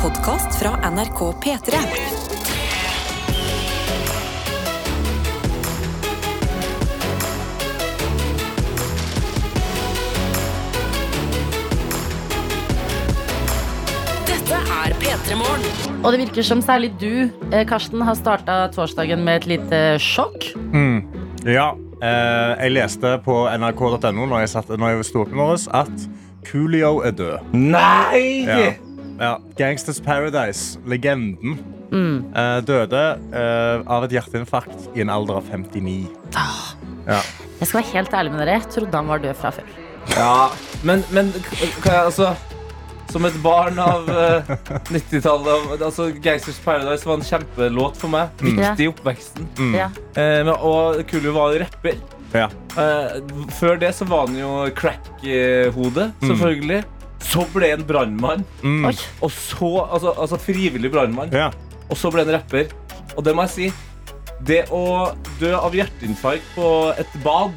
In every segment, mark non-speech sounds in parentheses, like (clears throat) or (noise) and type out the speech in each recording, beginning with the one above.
podkast fra NRK P3. Dette er P3 Morgen. Og det virker som særlig du, eh, Karsten, har starta torsdagen med et lite sjokk. Ja, eh, jeg leste på nrk.no når jeg, satt, når jeg sto opp i morges, at Coolio er død. Nei! Ja. Ja. Gangsters Paradise, legenden, eh, døde uh, av et hjerteinfarkt i en alder av 59. Ja. Jeg skal være helt ærlig med dere. Jeg trodde han var død fra før. Ja, men, men kan jeg altså Som et barn av (laughs) uh, 90-tallet altså Gangsters Paradise var en kjempelåt for meg. Viktig i oppveksten. Ja. Uh, men, og Kulu var rapper. Ja. Uh, før det så var han jo crack-hode, selvfølgelig. Så ble han brannmann. Mm. Og så, altså, altså frivillig brannmann. Ja. Og så ble han rapper. Og det må jeg si. Det å dø av hjerteinfarkt på et bad,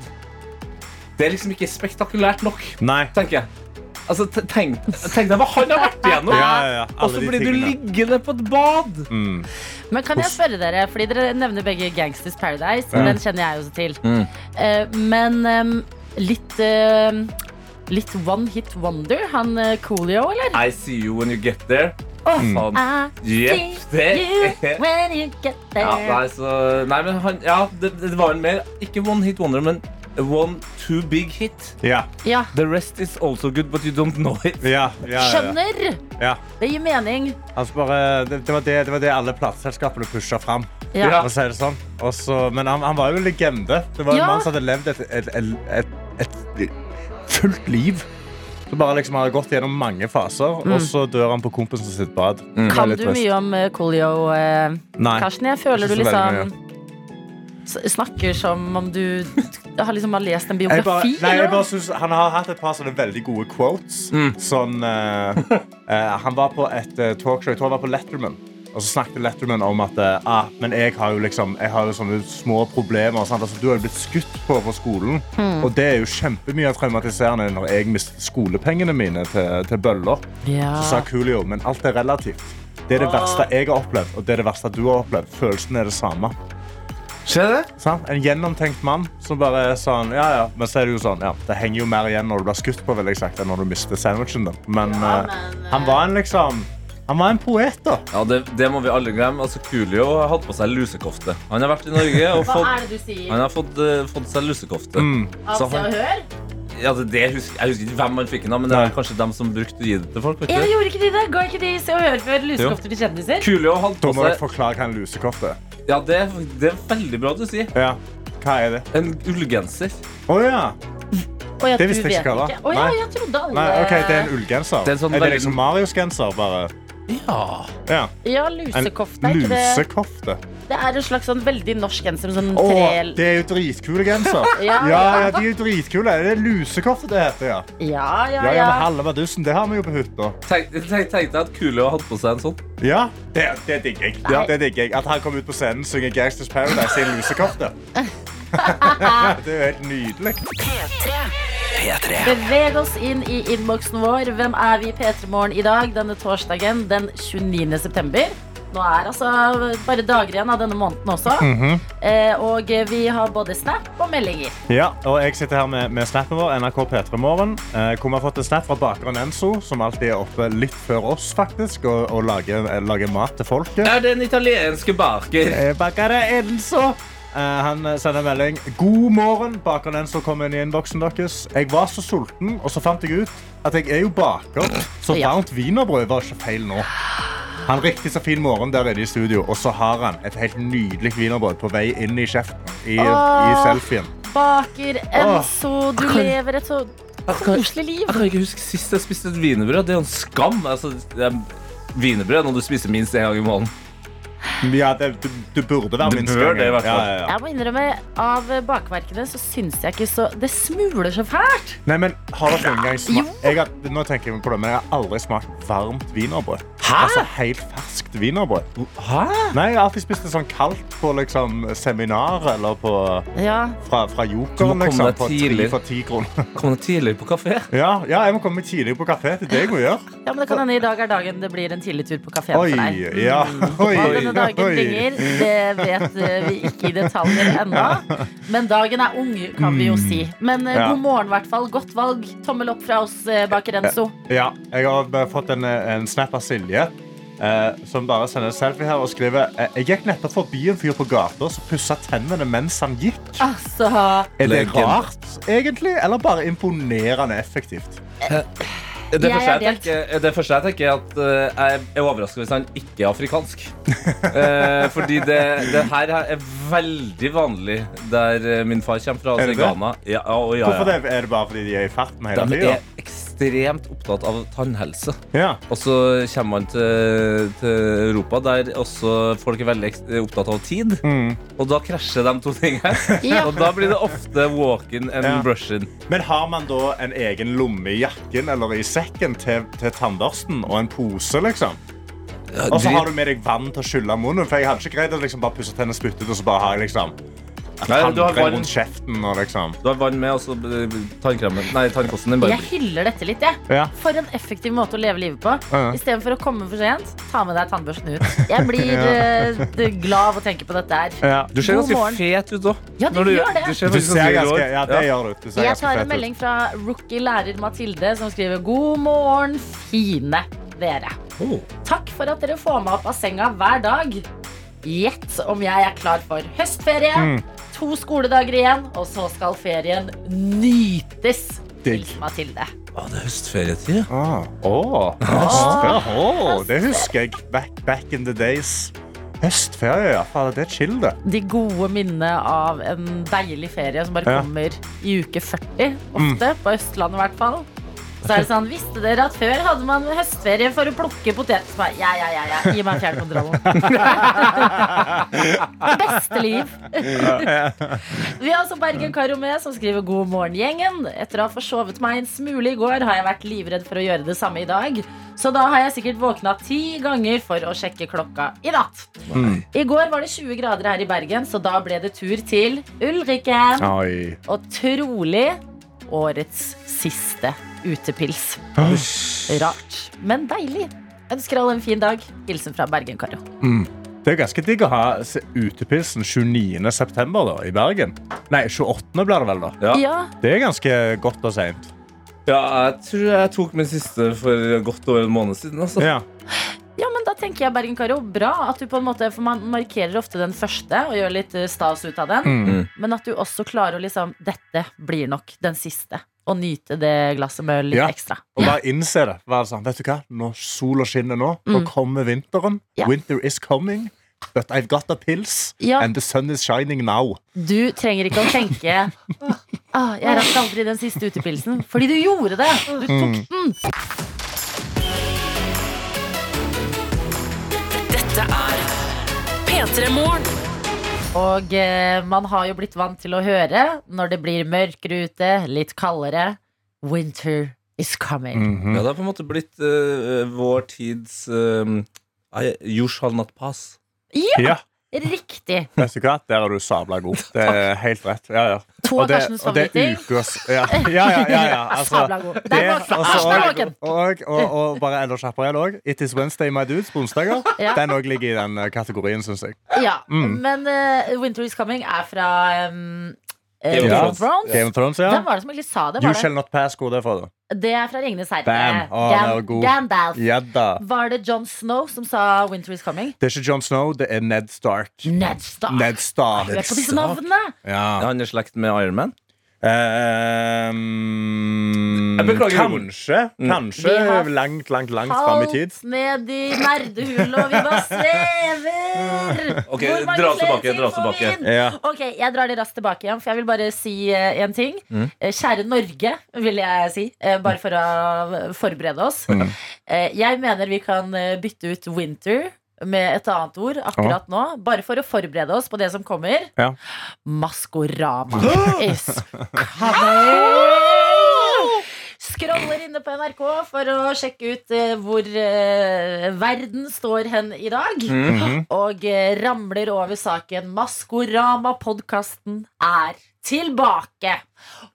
det er liksom ikke spektakulært nok, Nei. tenker jeg. Altså, tenk, tenk deg hva han har vært igjennom! Ja, ja, ja. Og så blir du liggende på et bad! Mm. Men kan jeg spørre dere, fordi dere nevner begge Gangsters Paradise, mm. den kjenner jeg også til. Mm. Uh, men um, litt eh, Litt one hit wonder. Han eh, Coolio, eller? I see you when you get there. Oh, Sånn. I Jepp, see det. you (laughs) when you get there. Ja, nei, så, nei, men han, ja, det, det var en mer Ikke one hit wonder, men one too big hit. Yeah. Ja, The rest is also good, but you don't know it. Ja, ja, skjønner! ja. Det gir mening. Altså bare, det, det, var det, det var det alle plateselskapene pusha fram. Si det sånn. Også, men han, han var jo en legende. Det var en mann som hadde levd et, et, et, et, et fullt liv. Så bare liksom har gått gjennom mange faser, og så dør han på kompisen sitt bad. Er Kan du trist. mye om eh, Coolio, eh, Karsten? Jeg føler du liksom Snakker som om du har liksom har lest en Jeg bare, biografi. nei, jeg bare synes Han har hatt et par sånne veldig gode quotes. Sånn eh, (laughs) eh, Han var på et talkshow, jeg tror han var på Letterman. Og så snakket Letterman om at eh, ah, Men jeg har jo liksom Jeg har jo sånne små problemer. Altså, du har jo blitt skutt på på skolen. Og det er jo kjempemye traumatiserende når jeg mister skolepengene mine til, til bøller. Ja. Så sa Coolio, men alt er relativt. Det er det verste jeg har opplevd, og det er det verste du har opplevd. Følelsen er det samme. Skjer det? Sant? En gjennomtenkt mann som bare er sånn Ja, ja. Men så er det jo sånn, ja, det henger jo mer igjen når du blir skutt på, vil jeg sagt, enn når du mister sandwichen din. Men, ja, men, han var en liksom Han var en poet, da. Ja, det, det må vi aldri glemme. Altså, Coolio har hatt på seg lusekofte. Han har vært i Norge og Hva fått, det du sier? han har fått, eh, fått seg lusekofte. Mm. Av han- Hør? Ja, det, det husker, jeg husker ikke hvem han fikk den av, men det Nei. er kanskje dem som brukte å gi det til folk. Vet Jeg du? gjorde ikke de det? Ga ikke de Se og Hør før lusekofter til kjendiser? Coolio hadde Da på må jeg seg forklare hva en lusekofte er. Ja, det, det er veldig bra du sier. Ja. Hva er det? En ullgenser. Å ja. Å, ja, Det visste jeg ikke hva var. Å ja, Nei. jeg trodde alle Nei, ok, det er en ullgenser. Det er en sånn er det veldig- liksom Marios genser, bare? Ja. Ja. Ja, En lusekofte. Er ikke det? lusekofte. det er en slags sånn veldig norsk genser sånn Å, tre det er jo dritkule genser. (laughs) Ja, Ja, ja. de er jo dritkule. Det er lusekofte det heter, ja. Ja, ja, Ja, ja, halve badussen, det har vi jo på hytta. Tenk, tenk, tenk deg at Coolio hadde på seg en sånn. Ja, det, det digger jeg. Ja, Det digger jeg. At han kom ut på scenen og synger Gangsters Paradise i en lusekofte. (laughs) (laughs) det er jo helt nydelig. Beveg oss inn i innboksen vår. Hvem er vi i P3 Morgen i dag, denne torsdagen den 29. september? Nå er altså bare dager igjen av denne måneden også. Mhm. eh, og vi har både snap og meldinger. Ja, og jeg sitter her med, med snappen vår, NRK P3 Morgen. Eh, hvor vi har fått en snap fra bakeren Enzo, som alltid er oppe litt før oss, faktisk, og, og lager, lager mat til folket. Er det en italienske baker? Eh, Bakere Enzo. Eh, han sender sender melding. God morgen. Bakeren som kom inn i innboksen deres. Jeg var så sulten, og så fant jeg ut at jeg er jo baker, så varmt wienerbrød var ikke feil nå. Han riktig så fin morgen der inne i studio, og så har han et helt nydelig wienerbrød på vei inn i kjeften i, i selfien. Baker Enzo, du lever et så koselig liv. Jeg kan ikke huske sist jeg spiste et wienerbrød. Det er jo en skam. Altså, det er wienerbrød er noe du spiser minst én gang i måneden. Ja, det, du, du burde være minst bør det, i hvert fall. Ja, ja, ja. Jeg må innrømme, av bakverkene så syns jeg ikke så Det smuler så fælt. Nei, men har dere noen gang smakt jeg har, Nå tenker jeg på det, men jeg har aldri smakt varmt wienerbrød. Altså helt ferskt wienerbrød. Hæ? Nei, jeg har alltid spist det sånn kaldt på liksom, seminar eller på, Ja, fra, fra Jokeren. Liksom, på tre for ti kroner. (laughs) Kom deg tidligere på kafé. Ja, ja, jeg må komme tidlig på kafé. Det er det jeg må gjøre. ja, men det kan hende i dag er dagen det blir en tidlig tur på kafeen for deg. ja. Oi, Hva denne dagen bringer, det vet eh, vi ikke i detaljer ennå. Men dagen er ung, kan vi jo si. Men eh, Ja. god morgen, i hvert fall. Godt valg. Tommel opp fra oss eh, bak Renzo. Ja, jeg har fått en, en snap av Silje. Eh, som bare sender en selfie her og skriver eh, Jeg gikk nettopp forbi en fyr på gata som pussa tennene mens han gikk. Altså Er det rart, egentlig? Eller bare imponerende effektivt? Det første jeg, tenker, det første jeg tenker, er at eh, jeg er overrasket hvis han ikke er afrikansk. (laughs) Eh, fordi det, det her er veldig vanlig der min far kommer fra, Er altså det i det? Ghana. Ja, og ja, Hvorfor det? Er det bare fordi de er i farten hele De tida? Ekstremt opptatt av tannhelse. Ja. Og så kommer man til, til Europa, der også folk er veldig opptatt av tid. Mm. Og da krasjer de to tingene. (laughs) Ja. Og da blir det ofte walk-in and Ja. brush-in. Men har man da en egen lomme i jakken eller i sekken til, til tannbørsten og en pose, liksom? Og så har du med deg vann til å skylle munnen. For jeg hadde ikke greid å liksom bare pusse tennene, spyttet, og så bare har jeg liksom Nei, du har tannkrem rundt kjeften og liksom Du har vann med, og så eh, tannkremen Nei, tannkosten din bare Jeg hyller dette litt, jeg. Ja. For en effektiv måte å leve livet på. Ja. Istedenfor å komme for sent, ta med deg tannbørsten ut. Jeg blir (laughs) eh, glad av å tenke på dette her. Ja. Du ser God ganske morgen. fet ut òg. Ja, du gjør det. Du ser Du ser ganske ja, det Ja. gjør du. du ser Jeg ganske tar fet en ut. melding fra rookie-lærer Mathilde, som skriver God morgen, fine dere. Oh. Takk for at dere får meg opp av senga hver dag. Gjett om jeg er klar for høstferie. Mm. To skoledager igjen, og så skal ferien nytes. Digg. Mathilde. Å, det er høstferietid. Ah. Oh. høstferie. Oh, det husker jeg. Back, back in the days. Høstferie, ja. Faen, det er chill, det. De gode minnene av en deilig ferie som bare Ja. kommer i uke 40, ofte. På Østlandet, i hvert fall. Så er det sånn, Visste dere at før hadde man høstferie for å plukke poteter? Så bare, Ja, ja, ja, ja. Gi meg fjernkontrollen. (laughs) Beste liv. Vi har også Bergen-Karo med, som skriver God morgen, gjengen. Etter å ha forsovet meg en smule i går, har jeg vært livredd for å gjøre det samme i dag. Så da har jeg sikkert våkna ti ganger for å sjekke klokka i natt. I går var det 20 grader her i Bergen, så da ble det tur til Ulrikken. Oi. Og trolig årets siste utepils. Rart, men deilig. Ønsker alle en fin dag. Hilsen fra Bergen-Karo. Det er ganske digg å ha utepilsen 29. september da, i Bergen. Nei, 28. blir det vel, da. Ja. Ja, Det er ganske godt og seint. ja, jeg tror jeg tok min siste for godt over en måned siden. Altså. Ja. ja, men da tenker jeg Bergen-Karo. Bra at du på en måte For man markerer ofte den første og gjør litt eh, stas ut av den. Mm. Men at du også klarer å liksom Dette blir nok den siste. Og nyte det glasset med litt Ja. ekstra. Og bare innse det. Være sånn, vet du hva? Når sola skinner nå, nå Mm. kommer vinteren. Ja. Winter is coming. But I've got a pills, Ja. and the sun is shining now. Du trenger ikke å tenke (laughs) ah, Jeg rakk aldri den siste utepilsen. Fordi du gjorde det! Du tok den. Dette er P3 Morgen. Og eh, man har jo blitt vant til å høre når det blir mørkere ute, litt kaldere Winter is coming. Mhm. Ja, det har på en måte blitt eh, vår tids uh, You shall not pass. Ja, Riktig. vet du hva? Der er du sabla god. Det er helt rett. Ja, ja. To av Karstens og er favoritter. ukas Ja, ja, ja. ja, ja. (laughs) Altså, Sabla god. Det- altså, Karsten er og, våken. og, og, og bare kjappere igjen òg. It is Wednesday, my dudes, på onsdager. Ja. Den òg ligger i den eh, kategorien, syns jeg. Ja, Mm. men uh, Winter is coming er fra um, Game of Game of Thrones. Thrones. Game of Thrones, ja. Hvem var det som egentlig sa det? You det? shall not pass. Hvor er det fra, da? det er fra Ringenes herre. Bam. God. Gandalf. Jedda. Var det John Snow som sa Winter is coming? Det er ikke John Snow, det er Ned Stark. Ned Stark. Ned Stark. Hør på disse navnene! Ja. Ja, han er i slekt med Iron Man. Ehm, Jeg beklager kanskje. Mm. Kanskje Vi har langt, langt, langt fram i tid. Halt med de nerdehullet, og vi bare svever! Ok, Hvor mange dra oss tilbake, dra oss tilbake. Ja. Ok, Jeg drar det raskt tilbake igjen, for jeg vil bare si én en ting. Mm. Eh, Kjære Norge, vil jeg si. Uh, bare for å forberede oss. Mm. Uh, jeg mener vi kan eh, bytte ut winter med et annet ord akkurat nå. Bare for å forberede oss på det som kommer. Ja. Maskorama is coming! scroller inne på NRK for å sjekke ut eh, hvor eh, verden står hen i dag. Mhm. Og eh, ramler over saken Maskorama-podkasten er tilbake.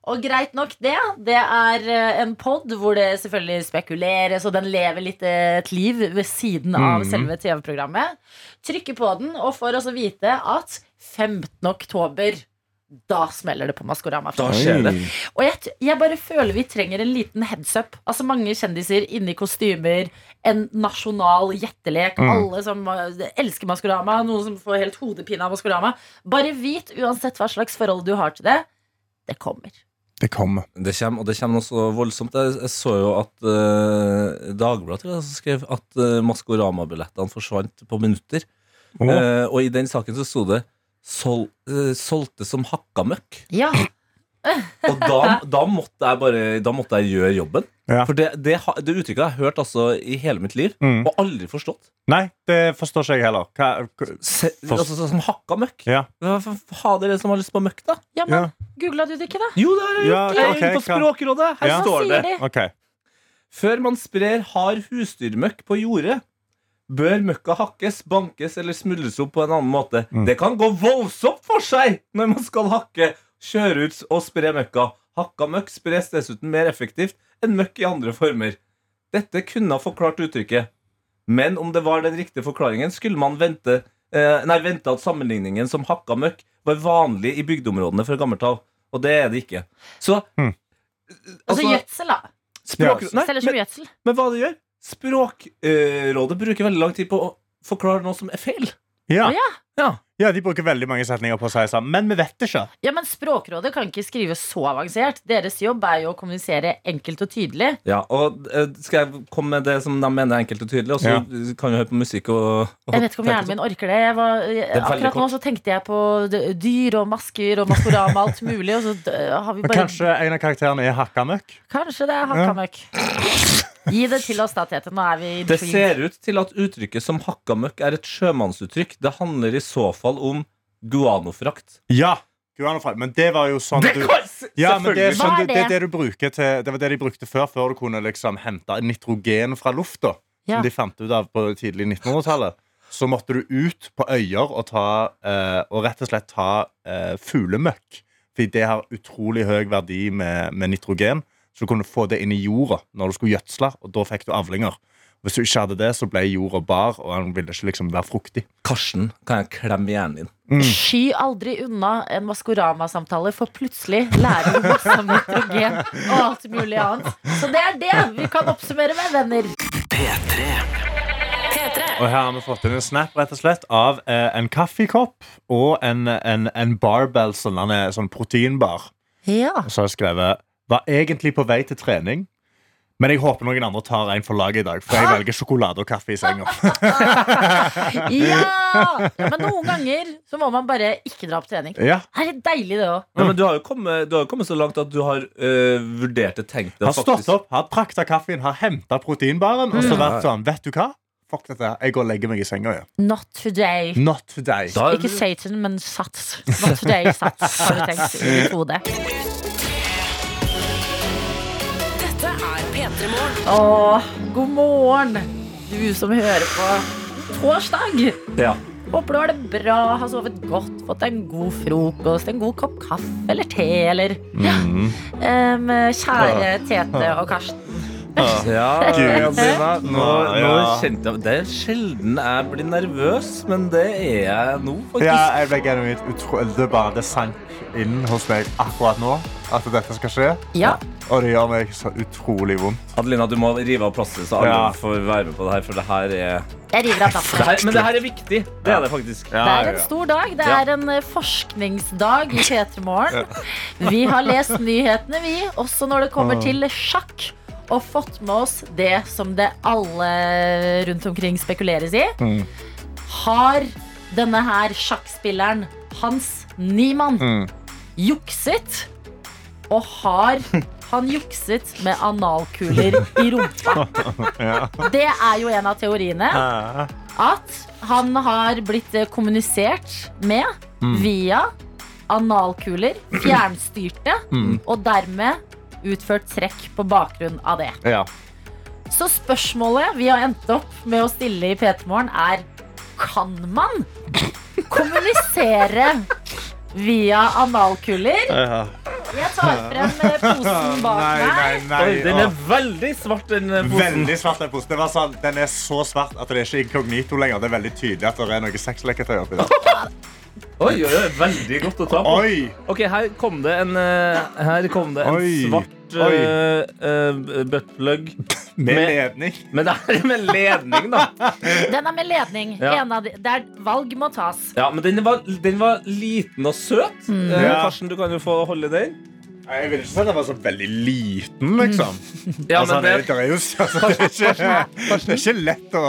Og greit nok det. Det er eh, en pod hvor det selvfølgelig spekuleres, og den lever litt eh, et liv ved siden av mm. selve TV-programmet. Trykker på den og får også vite at 15. oktober da smeller det på Maskorama. Da skjer det. Og jeg, jeg bare føler vi trenger en liten heads up. Altså Mange kjendiser inne i kostymer, en nasjonal gjettelek. Mm. Alle som uh, elsker Maskorama, noen som får helt hodepine av Maskorama. Bare vit, uansett hva slags forhold du har til det, det kommer. Det kommer. Det kommer, og det kommer noe så voldsomt. Jeg, jeg så jo at uh, Dagbladet tror jeg, skrev at uh, Maskorama-billettene forsvant på minutter. Oh. Uh, og i den saken så sto det sol, uh, 'solgte som hakka møkk'. Ja, Og da, da, måtte jeg bare Da måtte jeg gjøre jobben. Ja. For det, det, det uttrykket har jeg hørt altså i hele mitt liv, Mm. og aldri forstått. Nei, det forstår ikke jeg heller. Hva, hva- Se, altså, som hakka møkk. ja. Ha dere som har lyst på møkk, da? ja men Ja. googla du det ikke, da? Jo, det har jeg Ja, gjort. Jeg ok, inne på Språkrådet. Her Ja. Står det. Okay. Før man sprer hard husdyrmøkk på jordet, bør møkka hakkes, bankes eller smuldres opp på en annen måte. Mm. Det kan gå voldsomt for seg når man skal hakke, kjøre ut og spre møkka. Hakka møkk spres dessuten mer effektivt enn møkk i andre former. Dette kunne ha forklart uttrykket. Men om det var den riktige forklaringen, skulle man vente, eh, nei, vente at sammenligningen som hakka møkk var vanlig i bygdeområdene fra gammelt av. Og det er det ikke. Så mm. Altså gjødsel, da. språk... Ja, Nei, Selger men, men hva det gjør? Språkrådet bruker veldig lang tid på å forklare noe som er feil. Ja. Ja. Ja. ja, de bruker veldig mange setninger på å si sammen, men vi vet det ikke. Ja, men Språkrådet kan ikke skrive så avansert. Deres jobb er jo å kommunisere enkelt og tydelig. Ja, og eh, Skal jeg komme med det som de mener er enkelt og tydelig, og så Ja. kan vi høre på musikk og, og Jeg vet ikke om hjernen min orker det. Jeg var, veldig akkurat nå så tenkte jeg på dyr og masker og Maskorama og alt mulig. Og så har vi bare Kanskje en av karakterene er hakkamøkk? Kanskje det er hakkamøkk. Gi det til oss, da, Tete. Nå er vi Det ser ut til at uttrykket som hakka møkk er et sjømannsuttrykk. Det handler i så fall om guanofrakt. Ja. Guanofrakt. Men det var jo sånn du ja, men det, er sånn, Hva er det er det? det du bruker til Det var det de brukte før, før du kunne liksom hente nitrogen fra lufta. Ja. Som de fant ut av på tidlig 1900-tallet. Så måtte du ut på øyer og, ta, eh, og rett og slett ta eh, fuglemøkk. Fordi det har utrolig høy verdi med, med nitrogen. Så du kunne få det inn i jorda når du skulle gjødsle, og da fikk du avlinger. Hvis du ikke hadde det, så ble jorda bar, og den ville ikke liksom være fruktig. Karsten, kan jeg klemme hjernen din? Mm. Sky aldri unna en Maskorama-samtale, for plutselig lærer du masse om nitrogen og alt mulig annet. Så det er det vi kan oppsummere med, venner. P3. Og her har vi fått inn en snap rett og slett av eh, en kaffekopp og en, en, en barbell, sånn, en proteinbar. Ja. Og så har jeg skrevet Var egentlig på vei til trening, men jeg håper noen andre tar en for laget i dag. For jeg velger sjokolade og kaffe i senga. (laughs) ja! ja! Men noen ganger så må man bare ikke dra på trening. Ja, Det er litt deilig, det òg. Ja, men du har jo kommet, du har kommet så langt at du har øh, vurdert det, tenkt det. Har stått opp, har prakta kaffen, har henta proteinbaren og så Mm. vært sånn Vet du hva? Fuck dette. Jeg går og legger meg i senga. Ja. Not today. Not today. Da- Ikke Satan, men Sats. Not today, Sats, har du tenkt i ditt Åh, god morgen, du som hører på torsdag. Ja. Håper du har det bra, har sovet godt, fått en god frokost, en god kopp kaffe eller te, eller Mm. um, Kjære Tete og Karsten. Ja, Gud. Adelina, nå, nå kjente jeg Det er sjelden jeg blir nervøs, men det er jeg nå, faktisk. Ja, jeg ble genuint utro... Det bare det sank inn hos meg akkurat nå at dette skal skje. Ja, Og det gjør meg så utrolig vondt. Adelina, du må rive av plasteret, så alle Ja. får være med på det her. For det her er jeg river av her, Men det her er viktig. Det er det faktisk. Det er en stor dag. Det er en eh, forskningsdag i P3 Morgen. Vi har lest nyhetene, vi, også når det kommer til sjakk. Og fått med oss det som det alle rundt omkring spekuleres i. Mm. Har denne her sjakkspilleren Hans Niemann Mm. jukset? Og har han jukset med analkuler i rumpa? (laughs) Det er jo en av teoriene at han har blitt eh, kommunisert med via analkuler, fjernstyrte, Mm. og dermed utført trekk på bakgrunn av det. Ja. Så spørsmålet vi har endt opp med å stille i P3 Morgen, er kan man kommunisere via analkuller? Jeg tar frem eh, posen bak Nei, meg. nei, nei. Oi, den er veldig svart, den eh, posen. Veldig svart den posen. Det var sånn, den er så svart at det er ikke inkognito lenger. Det er veldig tydelig at det er noe sexleketøy oppi der. (laughs) Oi, oi, oi, veldig godt å ta på. Oi! Ok, her kom det en, eh, her kom det en Oi. svart uh, uh, buttplug. (laughs) Med Med- ledning. Men det er med ledning, da. (laughs) Den er med ledning. Ja. En av de, der valg må tas. Ja, Men den var, den var liten og søt. Mm. Eh, Ja. Karsten, du kan jo få holde den. Nei, Jeg vil ikke si at den var så veldig liten, liksom. Ja, altså, men det, det, det er jo (laughs) altså, det, er ikke, det er ikke lett å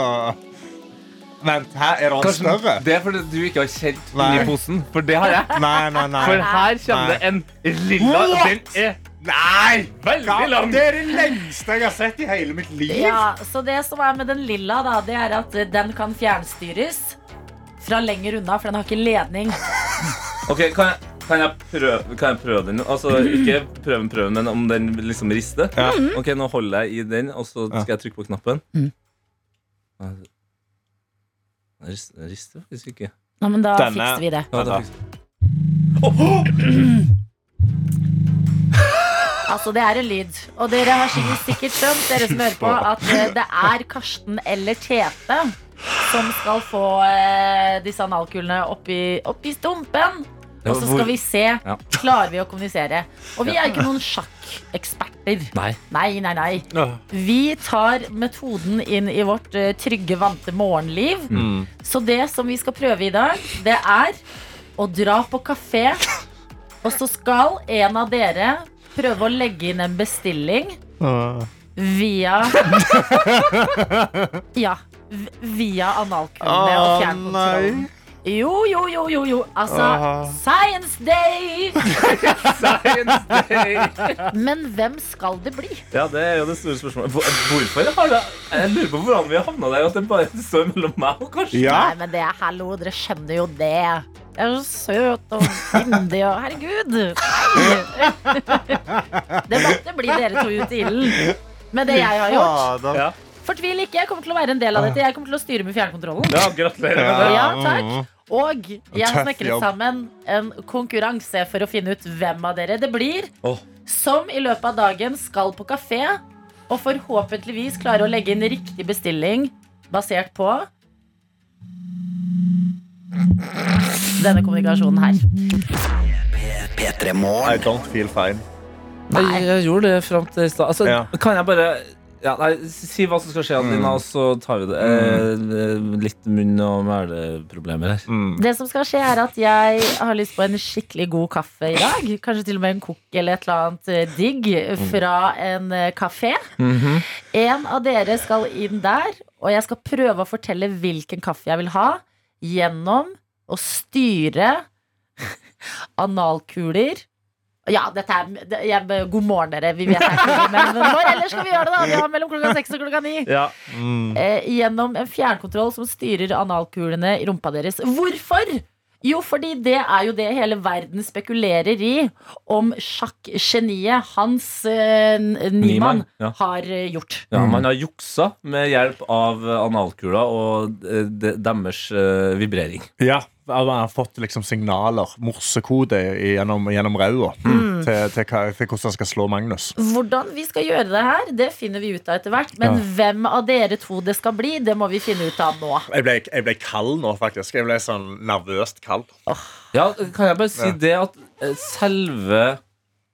Vent, her er det Karsten, større. det er fordi du ikke har kjent inni posen. For det har jeg. Nei, nei, nei. For her kommer det en lilla, What? den er Nei! veldig lang. Det er det lengste jeg har sett i hele mitt liv. Ja, så det som er med den lilla, da, det er at den kan fjernstyres fra lenger unna, for den har ikke ledning. (laughs) Ok, kan jeg, kan jeg, prøve, kan jeg prøve den? Altså, ikke prøve prøven, prøve, men om den liksom rister? Ja. Ok, Nå holder jeg i den, og så skal jeg trykke på knappen. Mm. Den rister, faktisk ikke. Ja, men da Denne- fikser vi det. Ja, da Altså, det er en lyd. Og dere har sikkert, sikkert skjønt, dere som hører på, at eh, det er Karsten eller Tete som skal få eh, disse analkulene oppi, oppi stumpen. Og så skal vi se Ja. klarer vi å kommunisere. Og vi er ikke noen sjakkeksperter. Nei. Nei, nei, nei. Vi tar metoden inn i vårt eh, trygge, vante morgenliv. Mm. Så det som vi skal prøve i dag, det er å dra på kafé. Og så skal en av dere prøve å legge inn en bestilling via Ja. Via analkulene og fjernkontrollen. Jo, jo, jo, jo, jo. Altså, Åh. science day! (laughs) Science day! Men hvem skal det bli? Ja, det er jo det store spørsmålet. Hvorfor har det Jeg lurer på hvordan vi har havna der. At det bare står mellom meg og Karsten. Ja. Nei, men det er hallo, dere skjønner jo det. Jeg er så søt og fyndig og herregud. Nei. (laughs) Det måtte bli dere to ut i ilden med det jeg har gjort. Ja. Fortvil ikke, jeg kommer til å være en del av dette. Jeg kommer til å styre med fjernkontrollen. Ja, gratulerer med det. Ja, takk. Og jeg har snekret sammen en konkurranse for å finne ut hvem av dere det blir. Som i løpet av dagen skal på kafé og forhåpentligvis klare å legge inn riktig bestilling basert på denne kommunikasjonen her. I don't feel fine. Jeg, jeg gjorde det fram til i stad. Altså, Ja. Kan jeg bare ja, nei, Si hva som skal skje, Adelina, og så tar vi det. Eh, litt munn- og mæleproblemer her. Mm. Det som skal skje, er at jeg har lyst på en skikkelig god kaffe i dag. Kanskje til og med en kokk eller et eller annet eh, digg fra en eh, kafé. En av dere skal inn der, og jeg skal prøve å fortelle hvilken kaffe jeg vil ha, gjennom å styre (laughs) analkuler. Ja, dette er det, jeg, God morgen, dere. Vi vet ikke, men når ellers skal vi gjøre det? da? Vi har mellom klokka seks og klokka ni. Ja. Mm. Eh, gjennom en fjernkontroll som styrer analkulene i rumpa deres. Hvorfor? Jo, fordi det er jo det hele verden spekulerer i om sjakkgeniet Hans eh, Niemann ja. har eh, gjort. Ja, man har juksa med hjelp av analkula og eh, deres eh, vibrering. Ja, man har fått liksom signaler, morsekode, gjennom, gjennom ræva Mm. til, til, til hvordan han skal slå Magnus. Hvordan vi skal gjøre det her, det finner vi ut av etter hvert. Men Ja. hvem av dere to det skal bli, det må vi finne ut av nå. Jeg ble, jeg ble kald nå, faktisk. Jeg ble sånn nervøst kald. Ja, kan jeg bare si Ja. det at eh, selve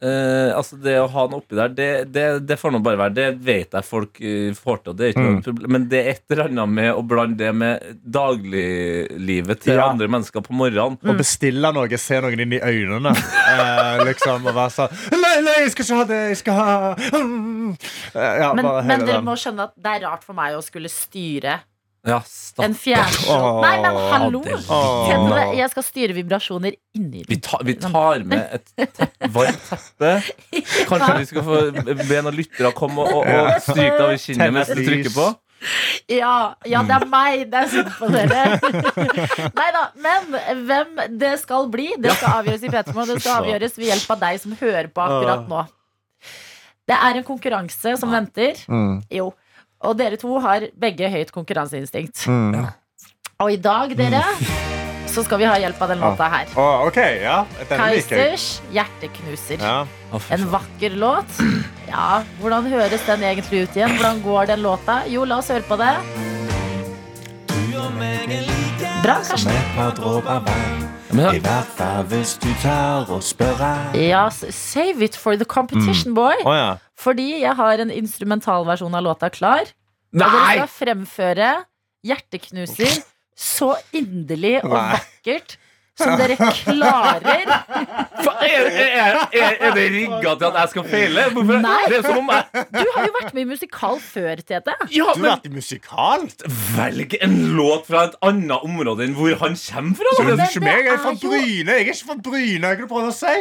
eh, Altså det å ha den oppi der, det, det, det får nå bare være. Det vet jeg folk uh, får til. Det er ikke Mm. noe problem. Men det er et eller annet med å blande det med dagliglivet til Ja. andre mennesker på morgenen. Mm. Å bestille noe, se noen inn i øynene. uh, (laughs) liksom, og være sånn Nei, nei, jeg skal ikke ha det! Jeg skal ha mm. Ja, Men, bare men dere må skjønne at det er rart for meg å skulle styre Ja, en fjernkontroll. Nei, men hallo! Jeg skal styre vibrasjoner inni Vi, tar- vi tar med et tepp, varmt teppe. Kanskje vi skal få be noen lyttere komme og, og, og stryke deg over kinnet mens du trykker på? Ja, ja, det er meg. Det er synd på dere. (laughs) Nei da. Men hvem det skal bli, det skal avgjøres i P3 Det skal avgjøres ved hjelp av deg som hører på akkurat nå. Det er en konkurranse som venter. Mm. Jo. Og dere to har begge høyt konkurranseinstinkt. Mm. Og i dag, dere, så skal vi ha hjelp av den låta her. Oh, OK, ja. Kaizers 'Hjerteknuser'. Ja. En vakker låt. Ja, Hvordan høres den egentlig ut igjen? Hvordan går den låta? Jo, la oss høre på det. Bra, Karsten. I hvert fall hvis du tar og spør Ja, save it for the competition, boy. Oh, ja. Fordi jeg har en instrumentalversjon av låta klar. Og dere skal fremføre hjerteknuser så inderlig og Nei. vakkert som dere klarer. Er, er, er, er det rigga til at jeg skal feile? Hvorfor? Nei. Det er som om jeg Du har jo vært med i musikal før, Tete. Ja, Du har vært i musikal? velg en låt fra et annet område enn hvor han kommer fra. Så, ikke det meg, jeg er fra Bryne. Jeg er ikke fra Bryne. Hva er det du å si?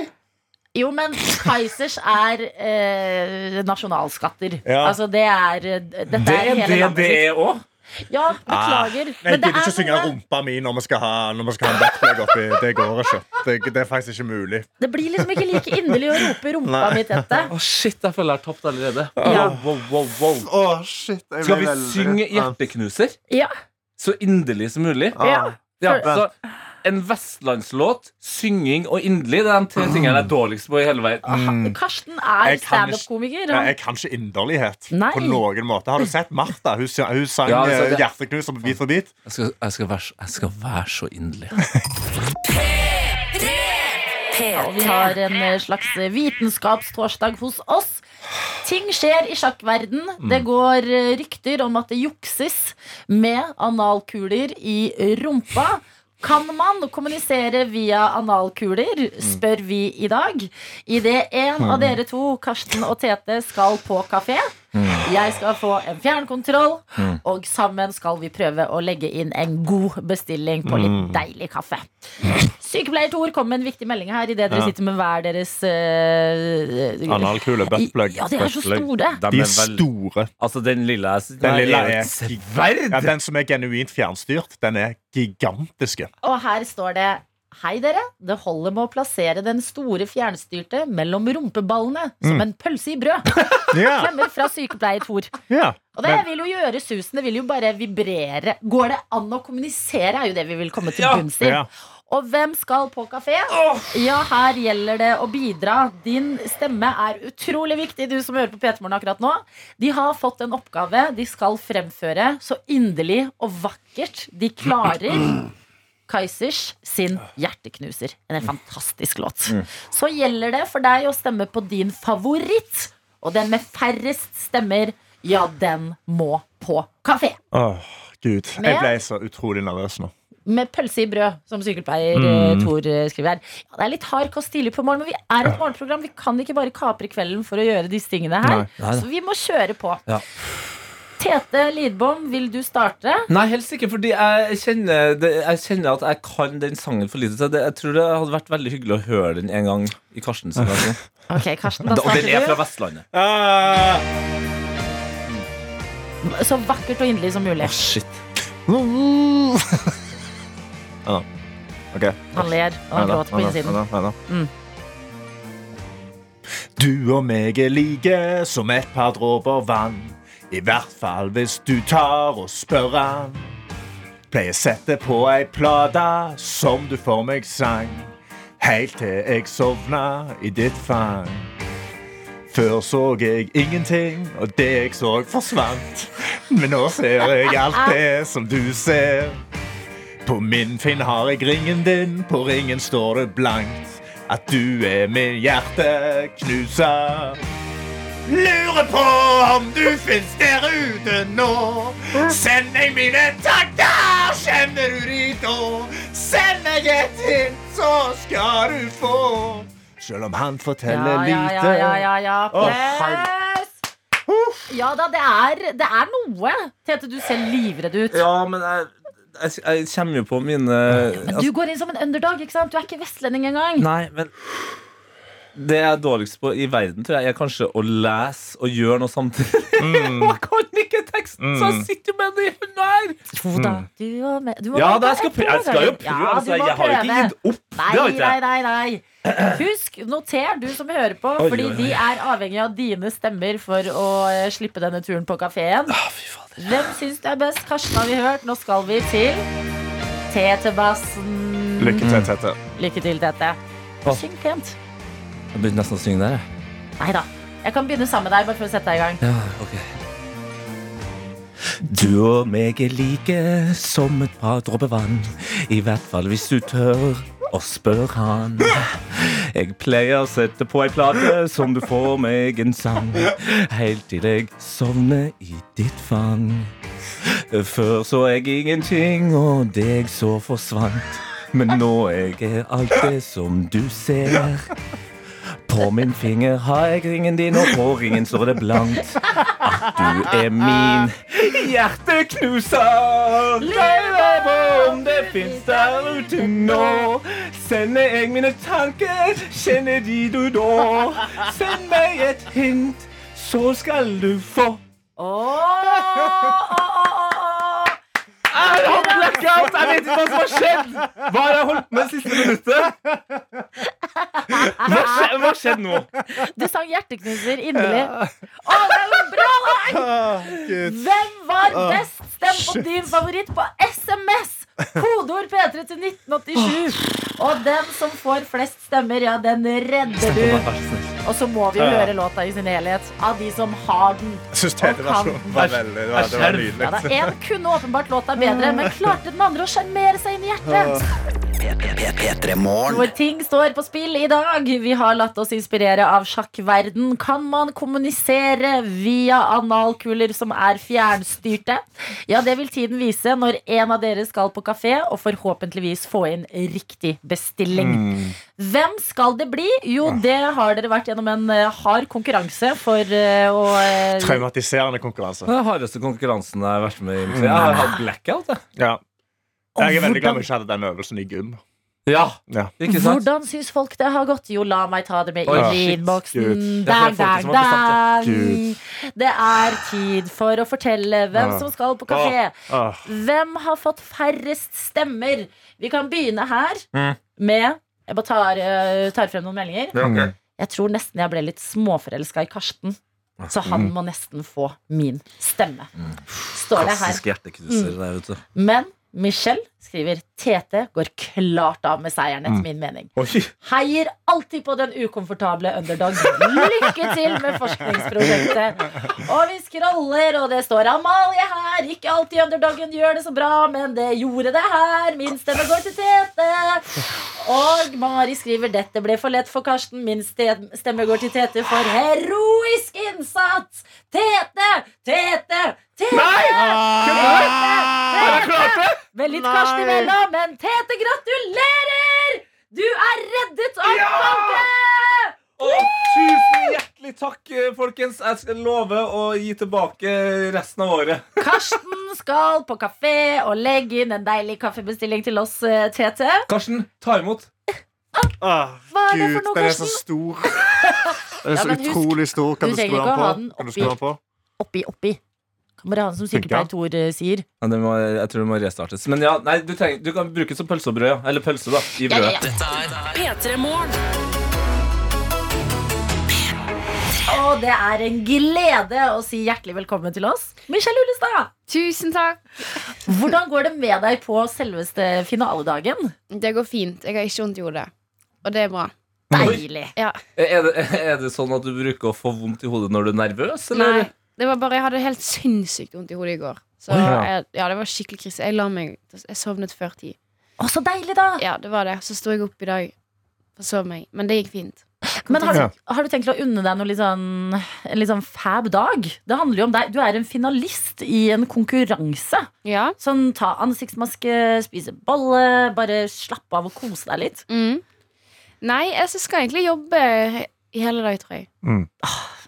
Jo, men Kaizers er eh, nasjonalskatter. Ja. Altså, det er Dette Det er hele det landet det er òg. Ja, beklager. Jeg men gidder ikke å synge noe rumpa mi når vi skal ha, når vi skal ha en backplug oppi. Det går ikke. Det, det er faktisk ikke mulig. Det blir liksom ikke like inderlig å rope rumpa mi, Tete. Å, shit, jeg føler jeg har tapt allerede. Ja. Wow, wow, wow, wow. Å, shit. jeg Skal vi veldig- synge 'Hjerteknuser' Ja. så inderlig som mulig? ja. Ja, For- så En vestlandslåt, synging og inderlig Det er de tre tingene jeg er dårligst på i hele verden. Karsten er standup-komiker. Jeg kan ikke inderlighet Nei. på noen måte. Har du sett Martha? Hun, hun sang Ja, sett eh, det. 'Hjerteknuser' Bit for bit. Jeg skal, jeg, skal være, så- jeg skal være så inderlig. Vi har en eh, slags vitenskapstorsdag hos oss. Ting skjer i sjakkverden. Det går eh, rykter om at det jukses med analkuler i rumpa. Kan man kommunisere via analkuler, spør vi i dag. Idet en av dere to, Karsten og Tete, skal på kafé. Jeg skal få en fjernkontroll, og sammen skal vi prøve å legge inn en god bestilling på litt deilig kaffe. Sykepleier Tor kom med en viktig melding her idet dere Ja. sitter med hver deres uh, Analkule, buttplug. Ja, de er så store. De De er er vel- store. Altså, den lille jeg Den lille er er sverd! Ja, den som er genuint fjernstyrt, den er gigantiske. Og her står det Hei dere, det holder med å plassere den store fjernstyrte mellom rumpeballene som en pølse i brød. (laughs) yeah. Klemmer fra sykepleier Tor. Yeah. Og det Men- vil jo gjøre susen, det vil jo bare vibrere. Går det an å kommunisere, er jo det vi vil komme til Ja, bunns i. ja. Og hvem skal på kafé? Ja, her gjelder det å bidra. Din stemme er utrolig viktig, du som hører på P3 Morgen akkurat nå. De har fått en oppgave de skal fremføre så inderlig og vakkert de klarer. (clears throat) Kaizers sin 'Hjerteknuser'. En helt fantastisk låt. Så gjelder det for deg å stemme på din favoritt. Og den med færrest stemmer, ja, den må på kafé. Åh, Gud. Jeg ble så utrolig nervøs nå. Med pølse i brød, som sykepleier mm. Tor eh, skriver her. Ja, det er litt hard kost tidlig på morgenen, men vi er et morgenprogram. Vi kan ikke bare kapre kvelden for å gjøre disse tingene her. Nei. Nei. Så vi må kjøre på. Ja. Tete Lidbom, vil du starte? Nei, helst ikke, fordi jeg kjenner, det, jeg kjenner at jeg kan den sangen for lite. Så det, jeg tror det hadde vært veldig hyggelig å høre den en gang i Karstens (laughs) versjon. Ok, Karsten, da Og den er fra Vestlandet. Uh. Så vakkert og inderlig som mulig. Oh, shit. Ja. Ok. Han ler, og han gråter på innsiden. Mm. Du og meg er like som et par dråper vann. I hvert fall hvis du tar og spør han. Pleier sette på ei plate som du for meg sang. Helt til jeg sovna i ditt fang. Før så jeg ingenting, og det jeg så, forsvant. Men nå ser jeg alt det som du ser. På min finn har jeg ringen din, på ringen står det blankt. At du er min hjerteknuser. Lurer på om du fins der ute nå. Send meg mine takter, kjenner du de da? Send meg et hint, så skal du få. Selv om han forteller Ja, ja, lite. ja, ja, ja, ja. Press! Ja da, det er, det er noe. Tete, du ser livredd ut. Ja, men jeg, jeg, jeg kommer jo på mine Men du går inn som en underdog, ikke sant? Du er ikke vestlending engang. Nei, men det jeg er dårligst på i verden, tror jeg, er kanskje å lese og gjøre noe samtidig. (laughs) jeg kan ikke teksten, så jeg sitter med den i hånda her. Jo da, du og meg- du må Ja, da, jeg skal, prøve, jeg skal jo prøve. Ja, altså, jeg har jo ikke gitt opp. Nei, det nei, nei, nei. Husk, noter du som hører på, Oi, fordi oi, oi. vi er avhengig av dine stemmer for å eh, slippe denne turen på kafeen. Ah. Hvem syns det er best? Karsten har vi hørt. Nå skal vi til Tetebassen. Lykke til, Tete. Lykke til, Tete. Syng pent. Jeg begynte nesten å synge der. jeg. Nei da. Jeg kan begynne sammen med deg, bare for å sette deg i gang. Ja, ok Du og meg er like som et par dråper vann. I hvert fall hvis du tør å spørre han. Jeg pleier å sette på ei plate som du får meg en sang. Helt til jeg sovner i ditt fang. Før så jeg ingenting, og deg så forsvant. Men nå er jeg alt det som du ser. På min finger har jeg ringen din, og på ringen står det blankt at du er min hjerteknuser. lever om det fins der ute nå. Sender jeg mine tanker, kjenner de du da? Send meg et hint, så skal du få. Oh, åh, åh, åh, han blackout! Jeg vet ikke hva som har skjedd! Hva har jeg holdt med det siste minuttet? Hva skjedde, hva skjedde nå? Du sang hjerteknuser inderlig. Å, det er jo bra! Hvem var best? Stem på din favoritt på SMS! Kodeord P3 til 1987. Og den som får flest stemmer, ja, den redder du. Og så må vi jo høre låta i sin helhet av de som har den. Jeg syns Tete-versjonen var veldig det var, det var nydelig. Ja, da, En kunne åpenbart låta bedre, men klarte den andre å sjarmere seg inn i hjertet. Hvor ting står på spill i dag. Vi har latt oss inspirere av sjakkverden. Kan man kommunisere via analkuler som er fjernstyrte? Ja, det vil tiden vise når en av dere skal på kafé og forhåpentligvis få inn riktig bestilling. Hvem skal det bli? Jo, det har dere vært gjennom en eh, hard konkurranse for eh, å eh, Traumatiserende konkurranse. Den hardeste konkurransen jeg har vært med i. Jeg har hatt blackout, jeg. Ja. Jeg er veldig glad vi ikke hadde den øvelsen i gym. Ja, Ja. ikke sant? Hvordan syns folk det har gått? Jo, la meg ta det med i innboksen. Dang, dang, dang. Det er tid for å fortelle hvem Ah. som skal på kafé. Åh. Hvem har fått færrest stemmer? Vi kan begynne her Mm. med Jeg bare tar, tar frem noen meldinger. Jeg tror nesten jeg ble litt småforelska i Karsten. Så Mm. han må nesten få min stemme. Står det her. Klassisk hjerteknuser der, vet du. Men Michelle skriver Tete går klart av med seieren, Mm. etter min mening. Oi. Heier alltid på den ukomfortable underdog. Lykke til med forskningsprosjektet. Og vi scroller, og det står Amalie her. Ikke alltid underdogen gjør det så bra, men det gjorde det her. Min stemme går til Tete. Og Mari skriver dette ble for lett for Karsten. Min stemme går til Tete for heroisk innsats. Tete! Tete! Tete! Har jeg klart det? Med litt Karsten imellom, men Tete, gratulerer! Du er reddet av folket! Å, tusen hjertelig takk, eh, folkens. Jeg skal love å gi tilbake resten av året. (laughs) Karsten skal på kafé og legge inn en deilig kaffebestilling til oss, eh, Tete. Karsten, ta imot. Ah, Hva er det for Gud, noe, den er så stor. (laughs) Den er Ja, så men husk, utrolig stor. Kan du du, skru den på? Kan du skru den på? Oppi, oppi. Bare han som sykepleier Tor eh, sier. Ja, det må, jeg tror det må restartes. Men ja, nei, du, trenger, du kan bruke det som pølse og brød. Ja. Eller pølse, da. I Ja, brødet. ja, ja. P3 Morgen. Og det er en glede å si hjertelig velkommen til oss, Michelle Ullestad. Tusen takk. Hvordan går det med deg på selveste finaledagen? Det går fint. Jeg har ikke vondt i hodet. Og det er bra. Deilig. Ja. Er, det, er det sånn at du bruker å få vondt i hodet når du er nervøs? Eller? Nei, det var bare Jeg hadde helt sinnssykt vondt i hodet i går. Så Oi, ja. jeg, ja, det var skikkelig krise. Jeg la meg Jeg sovnet før ti. Å, så deilig, da. Ja, det var det. Så sto jeg opp i dag og sov meg. Men det gikk fint. Men har du, har du tenkt å unne deg noe litt sånn, en litt sånn fab dag? Det handler jo om deg. Du er en finalist i en konkurranse. Ja. Sånn ta ansiktsmaske, spise bolle, bare slappe av og kose deg litt. Mm. Nei, jeg så skal egentlig jobbe i hele dag, tror jeg. Mm.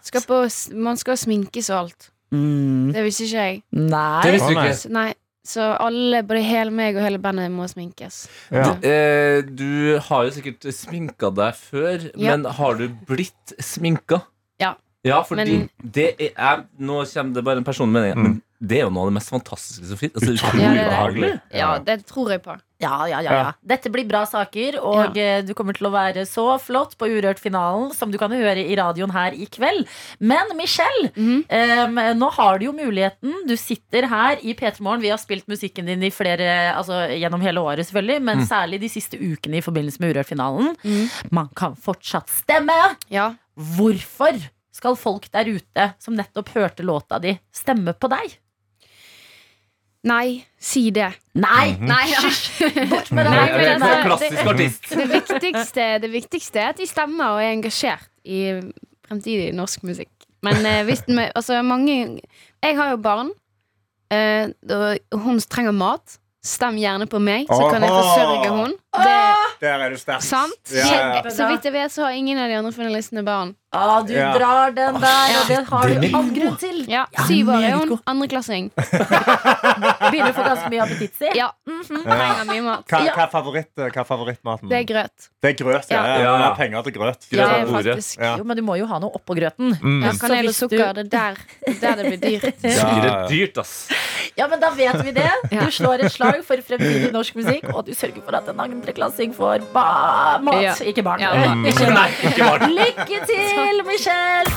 Skal på, man skal sminkes og alt. Det visste ikke jeg. Nei. Det visste du ikke. Så, nei, så alle, både hele meg og hele bandet, må sminkes. Ja. Eh, du har jo sikkert sminka deg før, Ja. men har du blitt sminka? Ja. Ja, fordi Men- det er Nå kommer det bare en personlig mening. Mm. Det er jo noe av det mest fantastiske som finnes. Altså, Utrolig Ja, det behagelig. Ja, det tror jeg på. Ja, ja, ja, ja. Dette blir bra saker, og eh, du kommer til å være så flott på Urørt-finalen som du kan høre i radioen her i kveld. Men Michelle, mm. um, nå har du jo muligheten. Du sitter her i P3 Morgen. Vi har spilt musikken din i flere, altså gjennom hele året, selvfølgelig, men særlig de siste ukene i forbindelse med Urørt-finalen. Mm. Man kan fortsatt stemme. Ja. Hvorfor skal folk der ute som nettopp hørte låta di, stemme på deg? Nei, si det. Nei! Nei, ja. (laughs) Bort med Nei, men altså, klassisk det- artist. Det viktigste, det viktigste er at de stemmer og er engasjert i fremtidig norsk musikk. Men eh, hvis (laughs) den, altså, mange Jeg har jo barn, eh, og hun trenger mat. Stem gjerne på meg, så kan jeg forsørge hun Der er du sterk. Sant? Ja, ja. Så vidt jeg vet, så har ingen av de andre finalistene barn. Ah, du Ja. drar den der, og det har du all grunn til. Ja, Syv år er hun. Andreklassing. (laughs) Begynner å få ganske mye appetitt, si. Ja. Trenger mye mat. Hva, hva, er favoritt, hva er favorittmaten? Det er grøt. Det er grøt, ja. Ja. ja. Ja. ja. Penger til grøt. Grøt Ja. Jo, men du må jo ha noe oppå grøten. Mm. ja, Kanel og sukker. Det er der, der det blir dyrt. (laughs) Det er dyrt, ass. Ja, men da vet vi det. Du slår et slag for fremtidig norsk musikk, og du sørger for at en andreklassing får ba mat. Ja. Ikke barn. Ja, Eh, Nei, ikke barn. Lykke til, Michelle!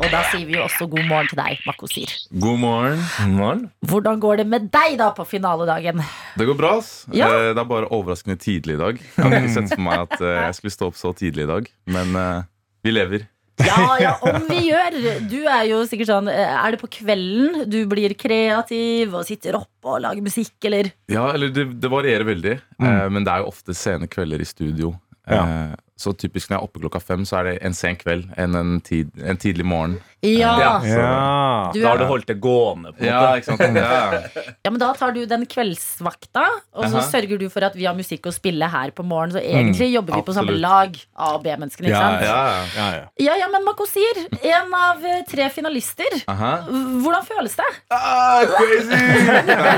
Og da sier vi jo også god morgen til deg, Makosir. God morgen. Morgen. Hvordan går det med deg da på finaledagen? Det går bra. ass. Ja. Eh, Det er bare overraskende tidlig i dag. Jeg hadde ikke sett for meg at eh, jeg skulle stå opp så tidlig i dag, men eh, vi lever. Ja, ja, om vi gjør. Du er jo sikkert sånn eh, Er det på kvelden du blir kreativ og sitter oppe og lager musikk, eller? Ja, eller det, det varierer veldig, eh, men det er jo ofte sene kvelder i studio. Ja. Eh, Så typisk når jeg er oppe klokka fem, så er det en sen kveld enn en, tid, en tidlig morgen. Ja. Ja. Ja. Du Da har du holdt det gående. på en Ja, måte. ikke sant? (laughs) Ja. ja, men da tar du den kveldsvakta, og så Aha. sørger du for at vi har musikk å spille her på morgen. Så egentlig jobber vi på samme absolutt. lag, A- og B-menneskene, ikke Ja, sant? Ja, Ja, ja. Ja, ja, men Makosir, en av eh, tre finalister. Aha. Hvordan føles det? Ah, crazy! (laughs)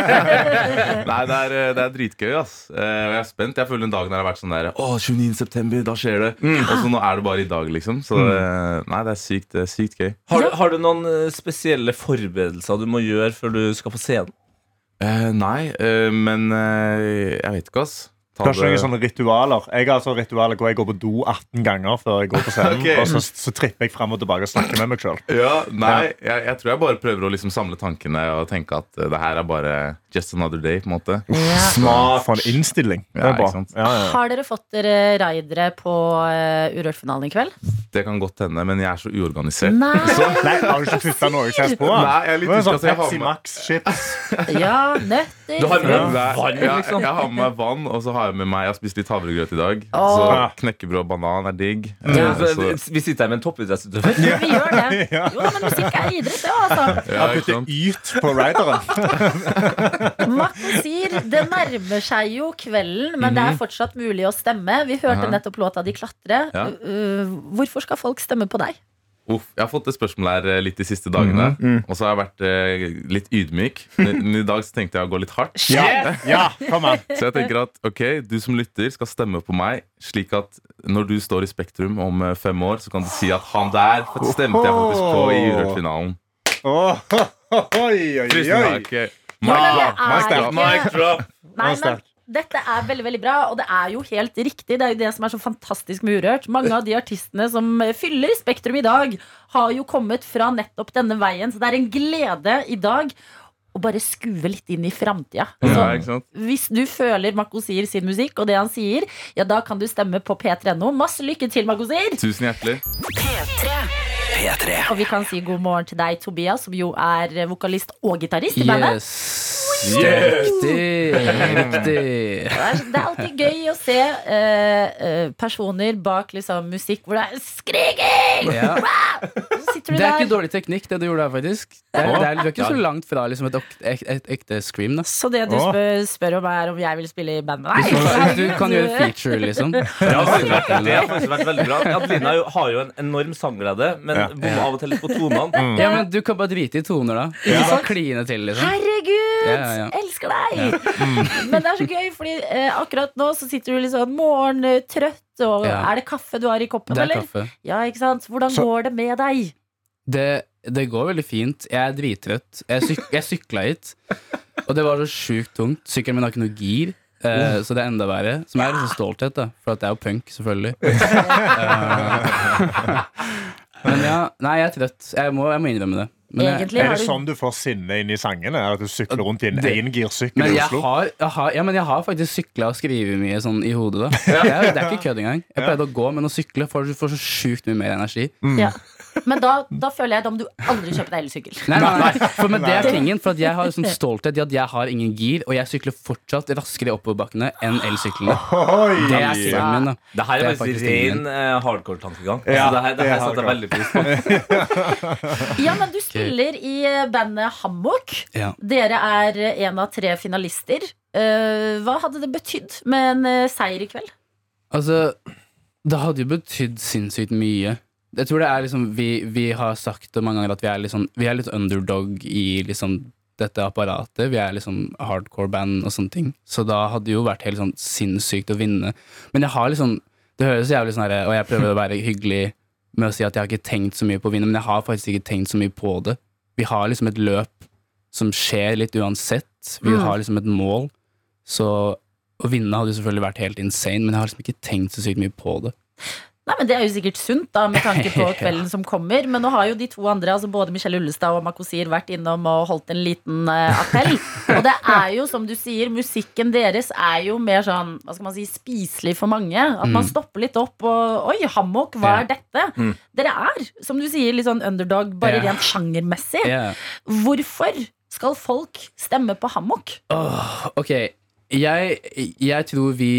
Nei, det er, eh, det er dritgøy, ass. Eh, og Jeg er spent. Jeg føler den dagen her har vært sånn der Å, 29. september, da skjer det. Og så nå er det bare i dag, liksom. Så eh, nei, det er sykt, det er sykt gøy. Har, du- har du noen eh, spesielle forberedelser du må gjøre før du skal på scenen? Eh, nei, eh, men eh, jeg vet ikke, ass. Ta Kanskje noen sånne ritualer. Jeg har altså ritualer hvor jeg går på do 18 ganger før jeg går på scenen. (laughs) okay. Og så, så tripper jeg fram og tilbake og snakker med meg sjøl. Ja, nei, jeg, jeg tror jeg bare prøver å liksom samle tankene og tenke at eh, det her er bare just another day, på en måte. Smart. For en innstilling. Det Ja, er bra. ikke? Ja, ja. Har dere fått dere raidere på uh, Urørt-finalen i kveld? Det kan godt hende, men jeg er så uorganisert. Nei! (laughs) Nei, har du ikke putta noe kjeft på? Nei, jeg er litt Det usikker, sånn så jeg har Pepsi Max-chips. (laughs) Ja, nøtter. Du har med Ja, deg vann, liksom? Jeg har med meg vann, og så har jeg med meg Jeg har spist litt havregrøt i dag. Oh. Så knekkebrød og banan er digg. Ja. Eh, så, Vi sitter her med en toppidrettsutøver. Vi gjør det. (laughs) Jo, men musikk er idrett, det, altså. ja, Jeg har putter yt på rideren. Makosir, det nærmer seg jo kvelden, men det er fortsatt mulig å stemme. Vi hørte nettopp låta di klatre. Ja. Uh, hvorfor skal folk stemme på deg? Uff, jeg har fått det spørsmålet her eh, litt de siste dagene. Og så har jeg vært eh, litt ydmyk. Men i dag så tenkte jeg å gå litt hardt. (laughs) Ja, ja, kom an. (laughs) Så jeg tenker at ok, du som lytter skal stemme på meg, slik at når du står i Spektrum om eh, fem år, så kan du si at han der stemte jeg faktisk på i Urørt-finalen. Åh, oi, oi, Tusen oi. takk. Ja, men det Mic drop. Nei, men dette er veldig veldig bra, og det er jo helt riktig. Det er jo det som er så fantastisk med Urørt. Mange av de artistene som fyller Spektrum i dag, har jo kommet fra nettopp denne veien. Så det er en glede i dag å bare skue litt inn i framtida. Ja. Hvis du føler Makosir sin musikk og det han sier, ja, da kan du stemme på p3.no. Masse lykke til, Makosir! Tusen hjertelig. Og vi kan si god morgen til deg, Tobias, som jo er vokalist og gitarist i bandet. Yes. Riktig. Riktig. Det er, alltid gøy å se eh, eh, personer bak liksom, musikk hvor det er skriking! Ja. Det er ikke dårlig teknikk, det du gjorde der, faktisk. Det er, det er, du er ikke så langt fra liksom, et, et, et ekte scream. Da. Så det du spør, spør om, er om jeg vil spille i band med Du, deg? du kan gjøre feature, liksom. Ja, det har (laughs) faktisk vært veldig bra. Adelina har jo en enorm sangglede, men Bommer av og til litt på tonene. (laughs) Ja, men Du kan bare drite i toner, da. Ikke bare kline til, liksom. Herregud! Ja, ja, ja. Elsker deg! (laughs) Men det er så gøy, Fordi eh, akkurat nå så sitter du litt sånn morgentrøtt, og Ja. er det kaffe du har i koppen, Det er eller? kaffe. Ja, ikke sant? Hvordan Så- går det med deg? Det det går veldig fint. Jeg er drittrøtt. Jeg, syk jeg sykla hit, og det var så sjukt tungt. Sykkelen min har ikke noe gir. eh, så det er enda verre. Som er liksom stolthet, da. For at jeg er jo punk, selvfølgelig. (laughs) Eh, nei, jeg er trøtt. Jeg må, jeg må innrømme det. Men jeg, Er det du sånn du får sinne inn i sangene? At du sykler rundt i en engirsykkel i Oslo? har, jeg har, ja, men jeg har faktisk sykla og skrevet mye sånn i hodet. da jeg, Det er ikke kødd engang. Jeg pleide å gå, men å sykle får du så sjukt mye mer energi. ja. Men da, da føler jeg da må du aldri kjøpe deg elsykkel. Nei, nei, nei, for med det er tingen For at jeg har sånn stolthet i at jeg har ingen gir, og jeg sykler fortsatt raskere oppoverbakkene enn elsyklene. Det er tingen min, da. Det her er, Det er faktisk ren tingen. eh, hardcore-tankegang. Ja, Altså, det her, det er her setter jeg veldig pris på. (laughs) Ja, men du spiller i bandet Hammock. Ja. Dere er eh, en av tre finalister. Uh, hva hadde det betydd med en uh, seier i kveld? Altså, det hadde jo betydd sinnssykt mye. Jeg tror det er liksom Vi, vi har sagt det mange ganger at vi er sånn Vi er litt underdog i liksom dette apparatet. Vi er liksom hardcore band og sånne ting. Så da hadde det jo vært helt sånn sinnssykt å vinne. Men jeg har liksom Det høres jævlig sånn her Og jeg prøver å være hyggelig med å si at jeg har ikke tenkt så mye på å vinne, men jeg har faktisk ikke tenkt så mye på det. Vi har liksom et løp som skjer litt uansett. Vi Mm. har liksom et mål. Så å vinne hadde jo selvfølgelig vært helt insane, men jeg har liksom ikke tenkt så sykt mye på det. Nei, men Det er jo sikkert sunt da, med tanke på (laughs) kvelden som kommer. Men nå har jo de to andre, altså både Michelle Ullestad og Makosir, vært innom og holdt en liten uh, appell. (laughs) Og det er jo, som du sier, musikken deres er jo mer sånn hva skal man si, spiselig for mange. At man Mm. stopper litt opp og Oi, hammock, hva er dette? Mm. Dere er, som du sier, litt sånn underdog, bare yeah. rent sjangermessig. Yeah. Hvorfor skal folk stemme på hammock? Oh, ok, jeg, jeg tror vi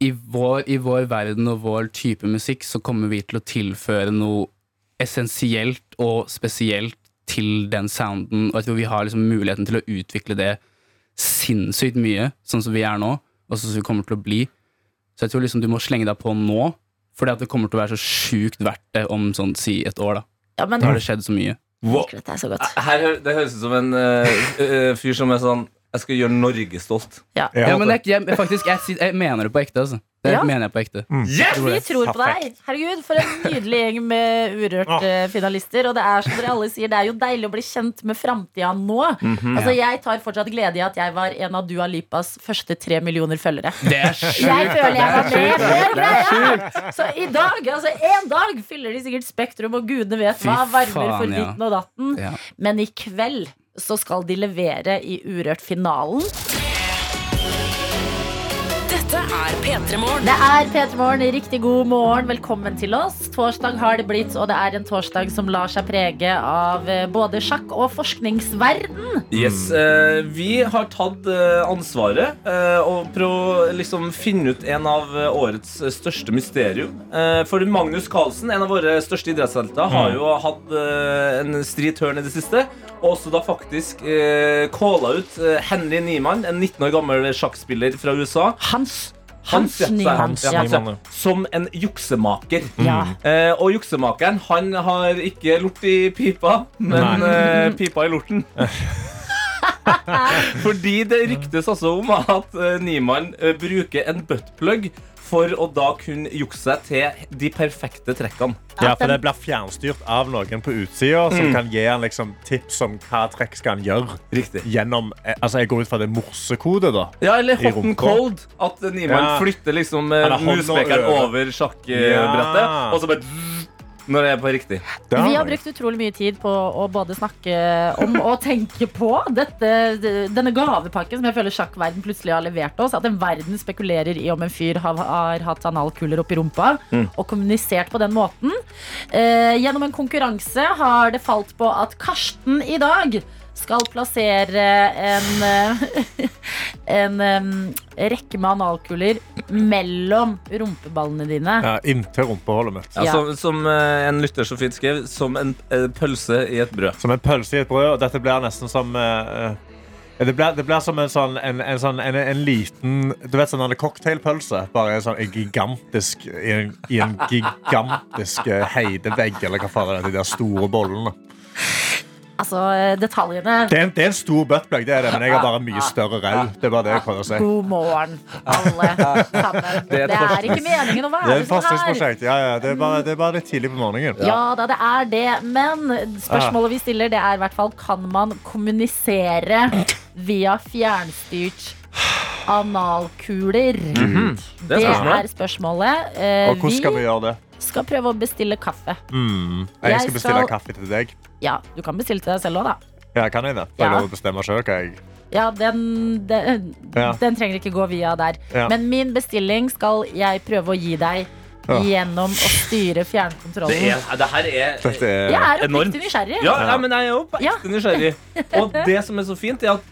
i vår, I vår verden og vår type musikk så kommer vi til å tilføre noe essensielt og spesielt til den sounden. Og jeg tror vi har liksom muligheten til å utvikle det sinnssykt mye, sånn som vi er nå, og sånn som vi kommer til å bli. Så jeg tror liksom du må slenge deg på nå, fordi det kommer til å være så sjukt verdt det om sånn si et år. da Ja, men Da har det skjedd så mye. Wow. Så. Her, det høres ut som en uh, fyr som er sånn Jeg skal gjøre Norge stolt. Ja. Ja, men jeg, jeg, faktisk, jeg, jeg mener det på ekte. Altså. Det Ja. mener jeg på ekte. Yes! Vi tror på deg. Herregud, For en nydelig gjeng med Urørt-finalister. Og det er som dere alle sier, det er jo deilig å bli kjent med framtida nå. Altså, Jeg tar fortsatt glede i at jeg var en av Dua Lipas første tre millioner følgere. Det er sjukt! Jeg føler jeg var med er greia! Så i dag, altså en dag, fyller de sikkert Spektrum, og gudene vet hva varmer for ditten og datten. Ja. Men i kveld så skal de levere i Urørt-finalen. Dette er P3 Morgen. Det er P3 Morgen. Riktig god morgen. Velkommen til oss. Torsdag har det blitt, og det er en torsdag som lar seg prege av eh, både sjakk og forskningsverden. Yes, eh, Vi har tatt eh, ansvaret eh, og prøvd å liksom finne ut en av eh, årets største mysterium. Eh, for Magnus Carlsen, en av våre største idrettshelter, har jo hatt eh, en stri tørn i det siste. Og også da faktisk eh, calla ut eh, Henry Niemann, en 19 år gammel sjakkspiller fra USA. Hans. Hans, ja, Niemann. Hans, ja, Hans, ja. Som en juksemaker. Ja. Eh, og juksemakeren han har ikke lort i pipa, men eh, pipa i lorten. (laughs) Fordi det ryktes altså om at uh, Niemann uh, bruker en buttplug for å da kunne jukse seg til de perfekte trekkene. Ja, for det blir fjernstyrt av noen på utsida som kan gi han liksom tips om hva trekk skal han gjøre. Riktig. Gjennom, eh, altså Jeg går ut fra det morsekodet. morsekode, da. Ja, eller hot and cold. At Niemann Ja. flytter liksom eh, muspekeren over. sjakkbrettet, Ja. og så bare når det er på riktig. Det Vi har brukt utrolig mye tid på å både snakke om og tenke på dette, denne gavepakken som jeg føler sjakkverden plutselig har levert oss. At en verden spekulerer i om en fyr har, har hatt analkuler oppi rumpa og kommunisert på den måten. Eh, gjennom en konkurranse har det falt på at Karsten i dag skal plassere en, (laughs) en, en rekke med analkuler mellom rumpeballene dine. Ja, Inntil rumpeholdet mitt. Ja, Ja. Som, som eh, en lytter så fint skrev, som en eh, pølse i et brød. Som en pølse i et brød. Og dette blir nesten som eh, eh, det blir, det blir som en sånn en, en, sånn, en, en liten Du vet sånn en cocktailpølse? Bare en sånn en gigantisk i en, i en gigantisk eh, heidevegg, eller hva faen er det, de der store bollene. Altså, detaljene Det er, en, det er en stor buttplug, det er det, men jeg har bare mye større ræv. Det var det jeg prøvde å si. God morgen, alle (laughs) sammen. Det er ikke meningen å Det er være sånn her. forskningsprosjekt. Ja, ja, det, er bare, det er bare litt tidlig på morgenen. Ja da, det er det. Men spørsmålet vi stiller, det er i hvert fall kan man kommunisere via fjernstyrt analkuler? Mhm. Det er Det spørsmålet. er spørsmålet. Eh, Og hvordan skal vi gjøre det? skal prøve å bestille kaffe. Mm. Jeg Jeg skal bestille skal- kaffe til deg. Ja, du kan bestille til deg selv òg, da. Ja, kan jeg det? Får jeg Ja. lov å bestemme hva jeg Ja, den, den, Ja. den trenger ikke gå via der. Ja. Men min bestilling skal jeg prøve å gi deg Ja. gjennom å styre Det, fjernkontrollen. er, det her er Dette er Jeg er enormt. oppriktig nysgjerrig. Ja, ja, men jeg er jo Ja. nysgjerrig. Og det som er så fint, er at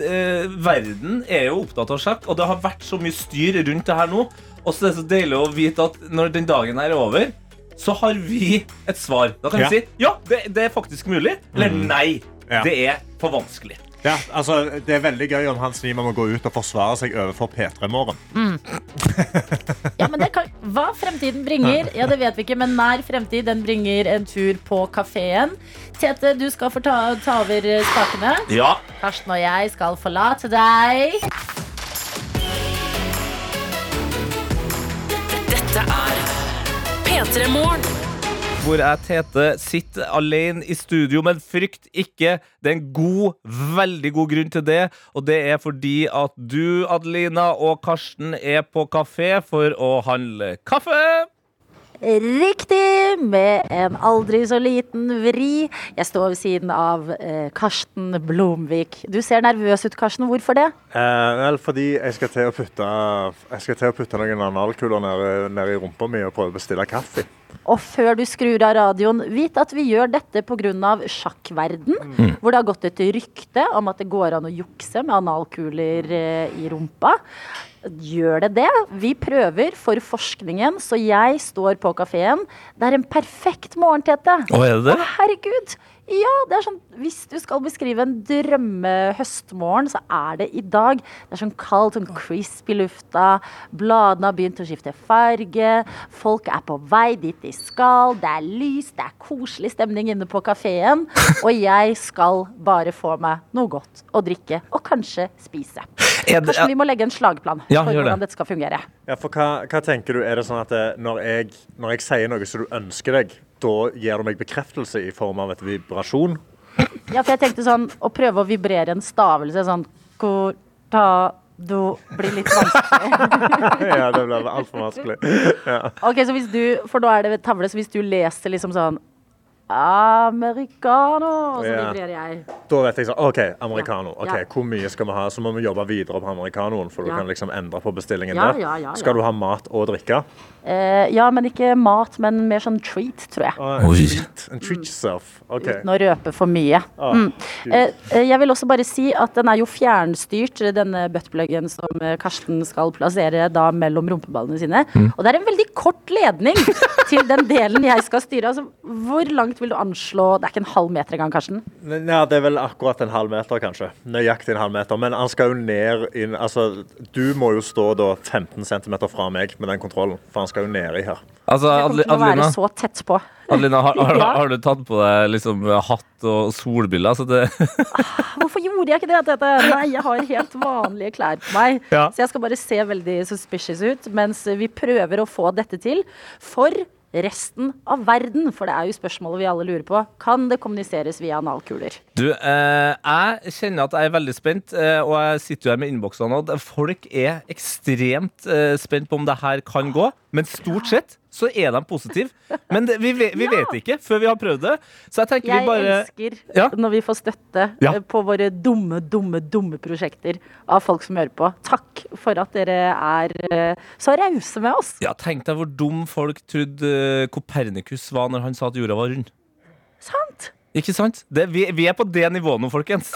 eh, verden er jo opptatt av sjakk, og det har vært så mye styr rundt det her nå. Og så er det så deilig å vite at når den dagen her er over, så har vi et svar. Da kan vi si ja, det, det er faktisk mulig, eller nei, Ja. det er for vanskelig. Ja, altså, det er veldig gøy om Hans Nima må gå ut og forsvare seg overfor P3 Morgen. Ja, men det kan, Hva fremtiden bringer, ja, det vet vi ikke, men nær fremtid den bringer en tur på kafeen. Tete, du skal få ta, ta over spakene. Ja, Karsten og jeg skal forlate deg. Dette er P3 Morgen. Hvor jeg, Tete, sitter alene i studio, men frykt ikke. Det er en god, veldig god grunn til det. Og det er fordi at du, Adelina og Karsten er på kafé for å handle kaffe. Riktig! Med en aldri så liten vri. Jeg står ved siden av eh, Karsten Blomvik. Du ser nervøs ut, Karsten. Hvorfor det? Eh, vel, fordi jeg skal til å putte, jeg skal til å putte noen analkuler nede, ned i rumpa mi og prøve å bestille kaffe. Og før du skrur av radioen, vit at vi gjør dette pga. sjakkverden. Hvor det har gått et rykte om at det går an å jukse med analkuler eh, i rumpa. Gjør det det? Vi prøver for forskningen, så jeg står på kafeen. Det er en perfekt morgen, Tete. Å, er det det? Å, herregud! Ja, det er sånn Hvis du skal beskrive en drømmehøstmorgen, så er det i dag. Det er sånn kaldt, sånn crisp i lufta. Bladene har begynt å skifte farge. Folk er på vei dit de skal. Det er lys, det er koselig stemning inne på kafeen. (laughs) Og jeg skal bare få meg noe godt å drikke, og kanskje spise. Kanskje vi må legge en slagplan Ja, for gjør det. hvordan dette skal fungere. Ja, for hva, hva tenker du? Er det sånn at eh, når jeg, når jeg sier noe som du ønsker deg, da gir du meg bekreftelse i form av et vibrasjon? Ja, for jeg tenkte sånn Å prøve å vibrere en stavelse sånn Hvor ta do blir litt vanskelig. (laughs) ja, det blir altfor vanskelig. Ok, så hvis du For da er det tavle, så hvis du leser liksom sånn Americano, så Ja. jeg. Da vet jeg sånn, OK, americano. Ok, Ja. Hvor mye skal vi ha? Så må vi jobbe videre på americanoen, for du kan liksom endre på bestillingen Ja, der. ja, ja, ja. Skal du ha mat og drikke? Eh, ja, men ikke mat, men mer sånn treat, tror jeg. Ah, en treat. En treat yourself. OK. Uten å røpe for mye. Ah, Mm. Eh, eh, jeg vil også bare si at den er jo fjernstyrt, denne buttpluggen som eh, Karsten skal plassere da mellom rumpeballene sine. Mm. Og det er en veldig kort ledning til den delen jeg skal styre. Altså, hvor langt vil du anslå Det er ikke en halv meter engang, Karsten. Ja, det er vel akkurat en halv meter, kanskje. Nøyaktig en halv meter. Men han skal jo ned inn Altså, du må jo stå da 15 cm fra meg med den kontrollen, for han skal jo nedi her. Altså, Adel- Adelina, så tett på. Adelina har, har, (laughs) Ja. har du tatt på deg liksom hatt og solbriller? Så det, Hvorfor gjorde jeg ikke det? Dette? Nei, jeg har helt vanlige klær på meg. Ja. Så jeg skal bare se veldig suspicious ut mens vi prøver å få dette til for resten av verden. For det er jo spørsmålet vi alle lurer på. Kan det kommuniseres via analkuler? Du, eh, jeg kjenner at jeg er veldig spent, eh, og jeg sitter jo her med innboksene. Folk er ekstremt eh, spent på om det her kan gå, men stort sett så er de positive. Men det, vi, vet, ja. vet ikke før vi har prøvd det. Så jeg tenker Jeg vi bare elsker Ja. når vi får støtte Ja. eh, på våre dumme, dumme, dumme prosjekter av folk som hører på. Takk for at dere er eh, så rause med oss. ja, Tenk deg hvor dum folk trodde eh, Kopernikus var når han sa at jorda var rund. Sant? Ikke sant? Det, vi, vi er på det nivået nå, folkens.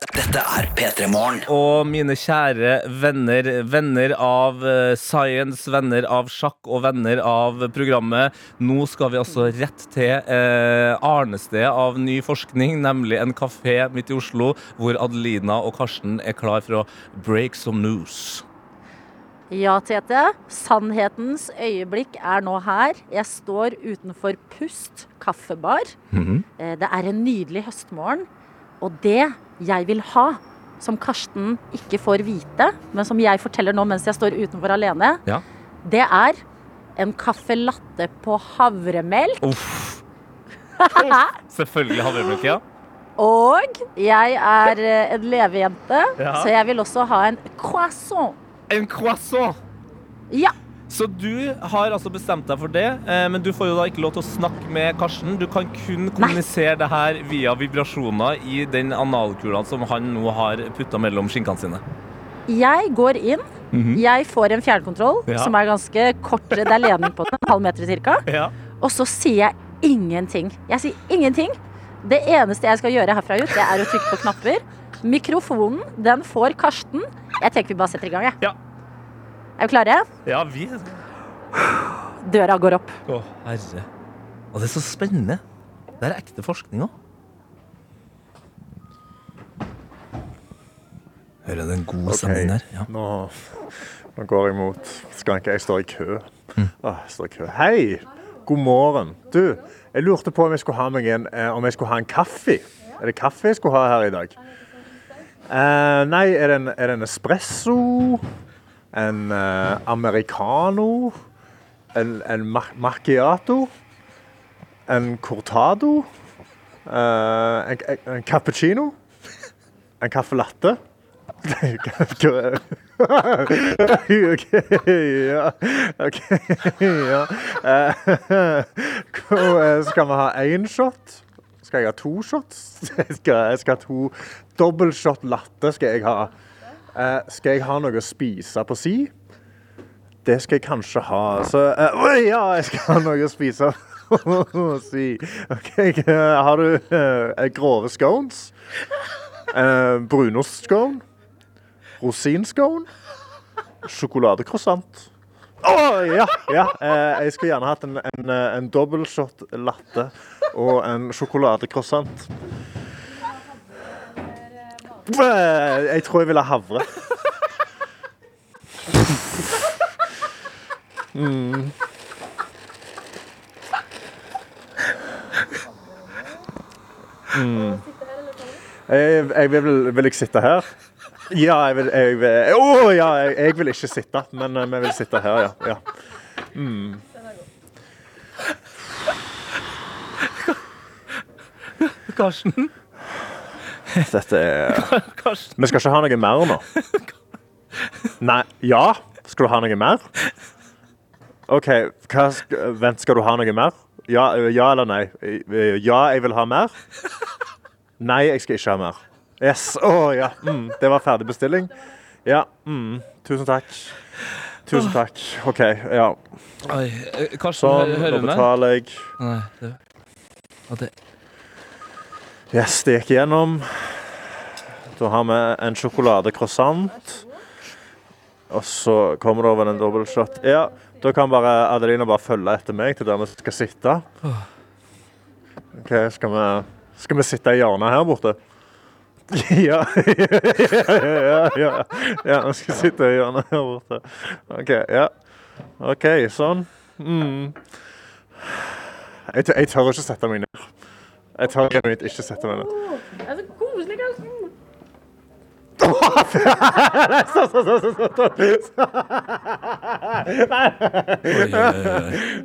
Dette er P3 Morgen. Og mine kjære venner, venner av eh, science, venner av sjakk og venner av programmet. Nå skal vi altså rett til eh, arnestedet av ny forskning, nemlig en kafé midt i Oslo, hvor Adelina og Karsten er klar for å break some news. Ja, Tete. Sannhetens øyeblikk er nå her. Jeg står utenfor Pust kaffebar. Eh, Det er en nydelig høstmorgen. Og det jeg vil ha, som Karsten ikke får vite, men som jeg forteller nå mens jeg står utenfor alene, Ja. det er en caffè latte på havremelk. Uff. (laughs) Selvfølgelig havremelk, ja. Og jeg er eh, en levejente, Ja. så jeg vil også ha en croissant. En croissant. Ja. Så du har altså bestemt deg for det, eh, men du får jo da ikke lov til å snakke med Karsten. Du kan kun kommunisere det her via vibrasjoner i den analkula som han nå har putta mellom skinkene sine. Jeg går inn. Jeg får en fjernkontroll Ja. som er ganske kort. Det er ledning på den, en halv meter cirka. Ja. Og så sier jeg ingenting. Jeg sier ingenting. Det eneste jeg skal gjøre herfra ut, det er å trykke på knapper. Mikrofonen, den får Karsten. Jeg tenker vi bare setter i gang, jeg. Ja. Er vi klare? Ja, vi Døra går opp. Å, herre. Og det er så spennende. Det er ekte forskning òg. Hører den gode god stemning der? Ja. Nå, nå går jeg mot skranka. Jeg står i kø. Åh, jeg står i kø. Hei! God morgen. Du, jeg lurte på om jeg skulle ha, meg en, eh, om jeg skulle ha en kaffe. Er det kaffe jeg skulle ha her i dag? Eh, nei, er det, en, er det en espresso? En uh, americano? En, en macchiato? En cortado? uh, en, en, cappuccino? En caffè latte? OK, ja. OK, ja. Uh, Skal vi ha én shot? Skal jeg ha to shots? (laughs) Jeg skal, jeg skal ha to dobbeltshot latte. skal jeg ha. Eh, skal jeg ha noe å spise på si? Det skal jeg kanskje ha. Så eh, Oi, ja, jeg skal ha noe å spise på si. OK, eh, har du eh, grove scones? Eh, Brunostskål. Rosinscone. Sjokoladecroissant. Å, ja! ja. Eh, jeg skulle gjerne hatt en, en, eh, en dobbeltshot latte og en sjokoladecroissant. Eh, Jeg tror jeg vil ha havre. Jeg, jeg vil, vil jeg sitte her? Ja, jeg vil, jeg vil Å, ja, jeg, jeg vil ikke sitte, men eh, vi vil sitte her, ja. ja. Karsten. (laughs) Dette er Vi skal ikke ha noe mer nå. (laughs) Nei. Ja? Skal du ha noe mer? OK, hva sk vent, skal du ha noe mer? Ja, ja eller nei? Ja, jeg vil ha mer. Nei, jeg skal ikke ha mer. Yes. Å ja. Mm, det var ferdig bestilling. Ja. Mm, tusen takk. Tusen takk. OK, ja. Oi, Karsten, Sånn, hører du meg? betaler jeg. Nei, det, ja, det. Yes, det gikk gjennom. Da har vi en sjokoladecroissant. Og så kommer det over en dobbeltshot. Ja, da kan bare Adelina bare følge etter meg til der vi skal sitte. OK, skal vi, skal vi sitte i hjørnet her borte? (laughs) Ja. ja, ja, ja. Vi skal sitte i hjørnet her borte. OK, ja. OK, sånn. Mm. Jeg, jeg tør ikke sette meg ned. Jeg tør genuint ikke sette meg ned. Det er så koselig, Karsten. Oi, oi, oi.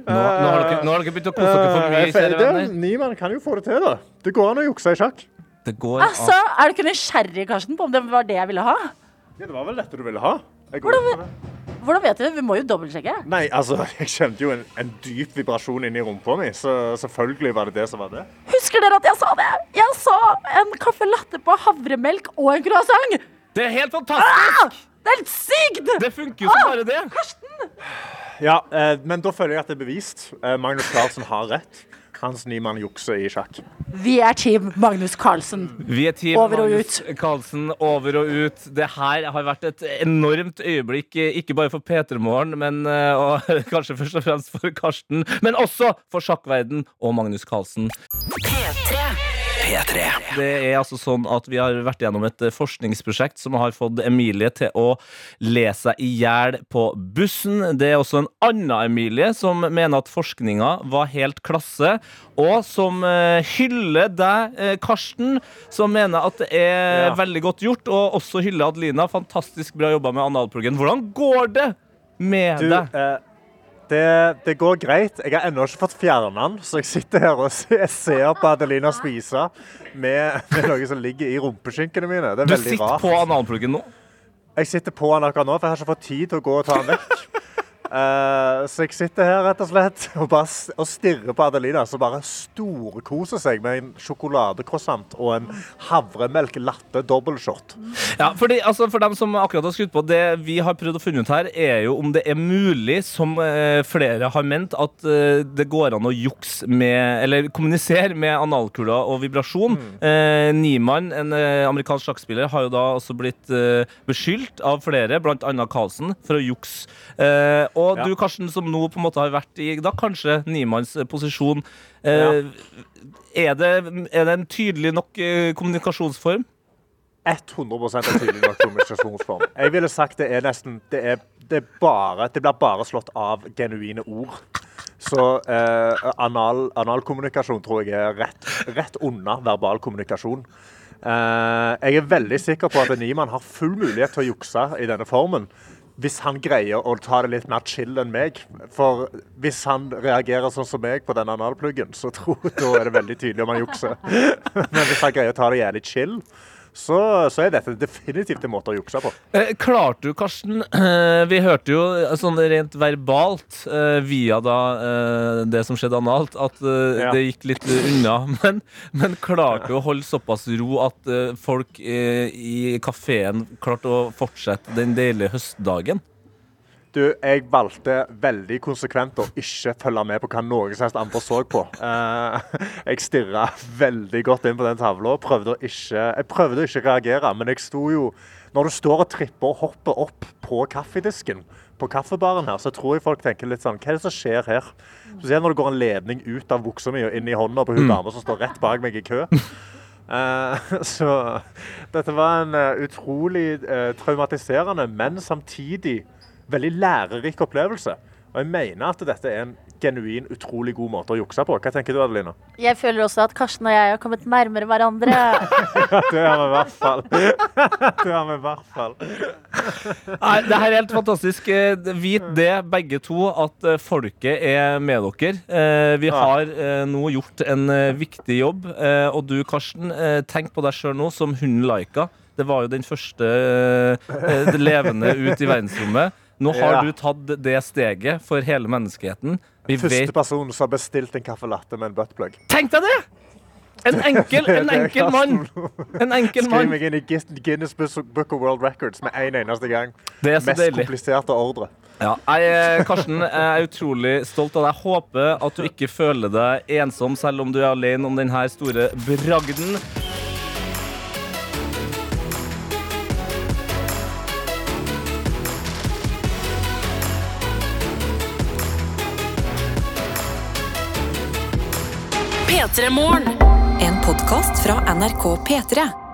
Nå, nå, har dere, nå har dere begynt å kose dere for mye, Eh, kjære venner. Niemann kan jo få det til, da. Det går an å jukse i sjakk. Det går Altså, er du ikke nysgjerrig, Karsten, på om det var det jeg ville ha? Ja, det var vel dette du ville ha? Jeg går Hvordan ut fra det. Hvordan vet du? Vi må jo dobbeltsjekke. Nei, altså, (laughs) jeg kjente jo en, en dyp vibrasjon inni rumpa mi, så selvfølgelig var det det som var det. Husker dere at jeg sa det? Jeg sa en caffè latte på havremelk og en croissant! Det er helt fantastisk! Det er helt sykt! Det funker jo som bare det. Karsten! Ja, eh, men da føler jeg at det er bevist. Eh, Magnus Carlsen har rett. Hans Niemann jukser i sjakk. Vi er team Magnus Carlsen. Vi er team Over og Magnus Carlsen, over og ut. Det her har vært et enormt øyeblikk, ikke bare for P3 Morgen, men eh, og, (laughs) kanskje først og fremst for Karsten, men også for sjakkverden og Magnus Carlsen. P3. P3. Det er altså sånn at Vi har vært gjennom et eh, forskningsprosjekt som har fått Emilie til å le seg i hjel på bussen. Det er også en annen Emilie som mener at forskninga var helt klasse, og som eh, hyller deg, eh, Karsten, som mener at det er Ja. veldig godt gjort, og også hyller Adelina. Fantastisk bra jobba med analpluggen. Hvordan går det med Du, deg? eh, det, det går greit. Jeg har ennå ikke fått fjerna den, så jeg sitter her og se- ser på Adelina spise med, med noe som ligger i rumpeskinkene mine. Det er Du veldig sitter på analpluggen nå. Jeg sitter på den akkurat nå, for jeg har ikke fått tid til å gå og ta den vekk. Eh, så jeg sitter her rett og slett og bare og stirrer på Adelina, som bare storkoser seg med en sjokoladecroissant og en havremelk latte dobbeltshot. Ja, fordi, altså, For dem som akkurat har skutt på, det vi har prøvd å finne ut her, er jo om det er mulig, som eh, flere har ment, at eh, det går an å jukse med Eller kommunisere med analkula og vibrasjon. Eh, Niemann, en eh, amerikansk sjakkspiller, har jo da også blitt eh, beskyldt av flere, bl.a. Carlsen, for å jukse. Og Ja. du, Karsten, som nå på en måte har vært i da kanskje Niemanns eh, eh, er, det, er det en tydelig nok eh, kommunikasjonsform? 100 er tydelig nok kommunikasjonsform. Jeg ville sagt det er nesten Det, er, det, er bare, det blir bare slått av genuine ord. Så eh, anal, analkommunikasjon tror jeg er rett, rett unna verbal kommunikasjon. Eh, jeg er veldig sikker på at Niemann har full mulighet til å jukse i denne formen. Hvis han greier å ta det litt mer chill enn meg. For hvis han reagerer sånn som meg på den analpluggen, så tror da er det veldig tydelig om han jukser. (laughs) Men hvis han greier å ta det jævlig chill, så, så er dette definitivt en måte å jukse på. Eh, klarte du, Karsten eh, (clears throat) Vi hørte jo eh, sånn rent verbalt eh, via da eh, det som skjedde analt, at Ja. det gikk litt unna. (laughs) Men, men klarte du å holde såpass ro at folk i kafeen klarte å fortsette den deilige høstdagen? Du, jeg valgte veldig konsekvent å ikke følge med på hva noen som helst andre så på. (laughs) Eh, jeg stirra veldig godt inn på den tavla. Prøvde å ikke, jeg prøvde å ikke reagere, men jeg sto jo Når du står og tripper og hopper opp på kaffedisken på kaffebaren her, så tror jeg folk tenker litt sånn Hva er det som skjer her? Spesielt når det går en ledning ut av buksa mi og inn i hånda på hun dama som står rett bak meg i kø. Uh, (laughs) så dette var en uh, utrolig uh, traumatiserende, men samtidig veldig lærerik opplevelse. Og jeg mener at dette er en genuin, utrolig god måte å jukse på. Hva tenker du, Adelina? Jeg føler også at Karsten og jeg har kommet nærmere hverandre. (laughs) Ja, det har vi i hvert fall. (laughs) Det har vi i hvert fall. Nei, det her er helt fantastisk. Eh, Vit det, begge to, at eh, folket er med dere. Eh, Vi har nå gjort en viktig jobb. Eh, Og du, Karsten, tenk på deg sjøl nå som hunden Laika. Det var jo den første levende ut i verdensrommet. Nå har Ja. du tatt det steget for hele menneskeheten. Vi Første vet person som har bestilt en caffè latte med en buttplug. Tenk deg det! En enkel, en (laughs) enkel mann. En enkel Skriv meg inn i Guinness Book of World Records med en eneste gang. Det så Mest deilig. kompliserte ordre. Ja, jeg, eh, Karsten, jeg er utrolig stolt av deg. Håper at du ikke føler deg ensom, selv om du er alene om denne store bragden. En podkast fra NRK P3.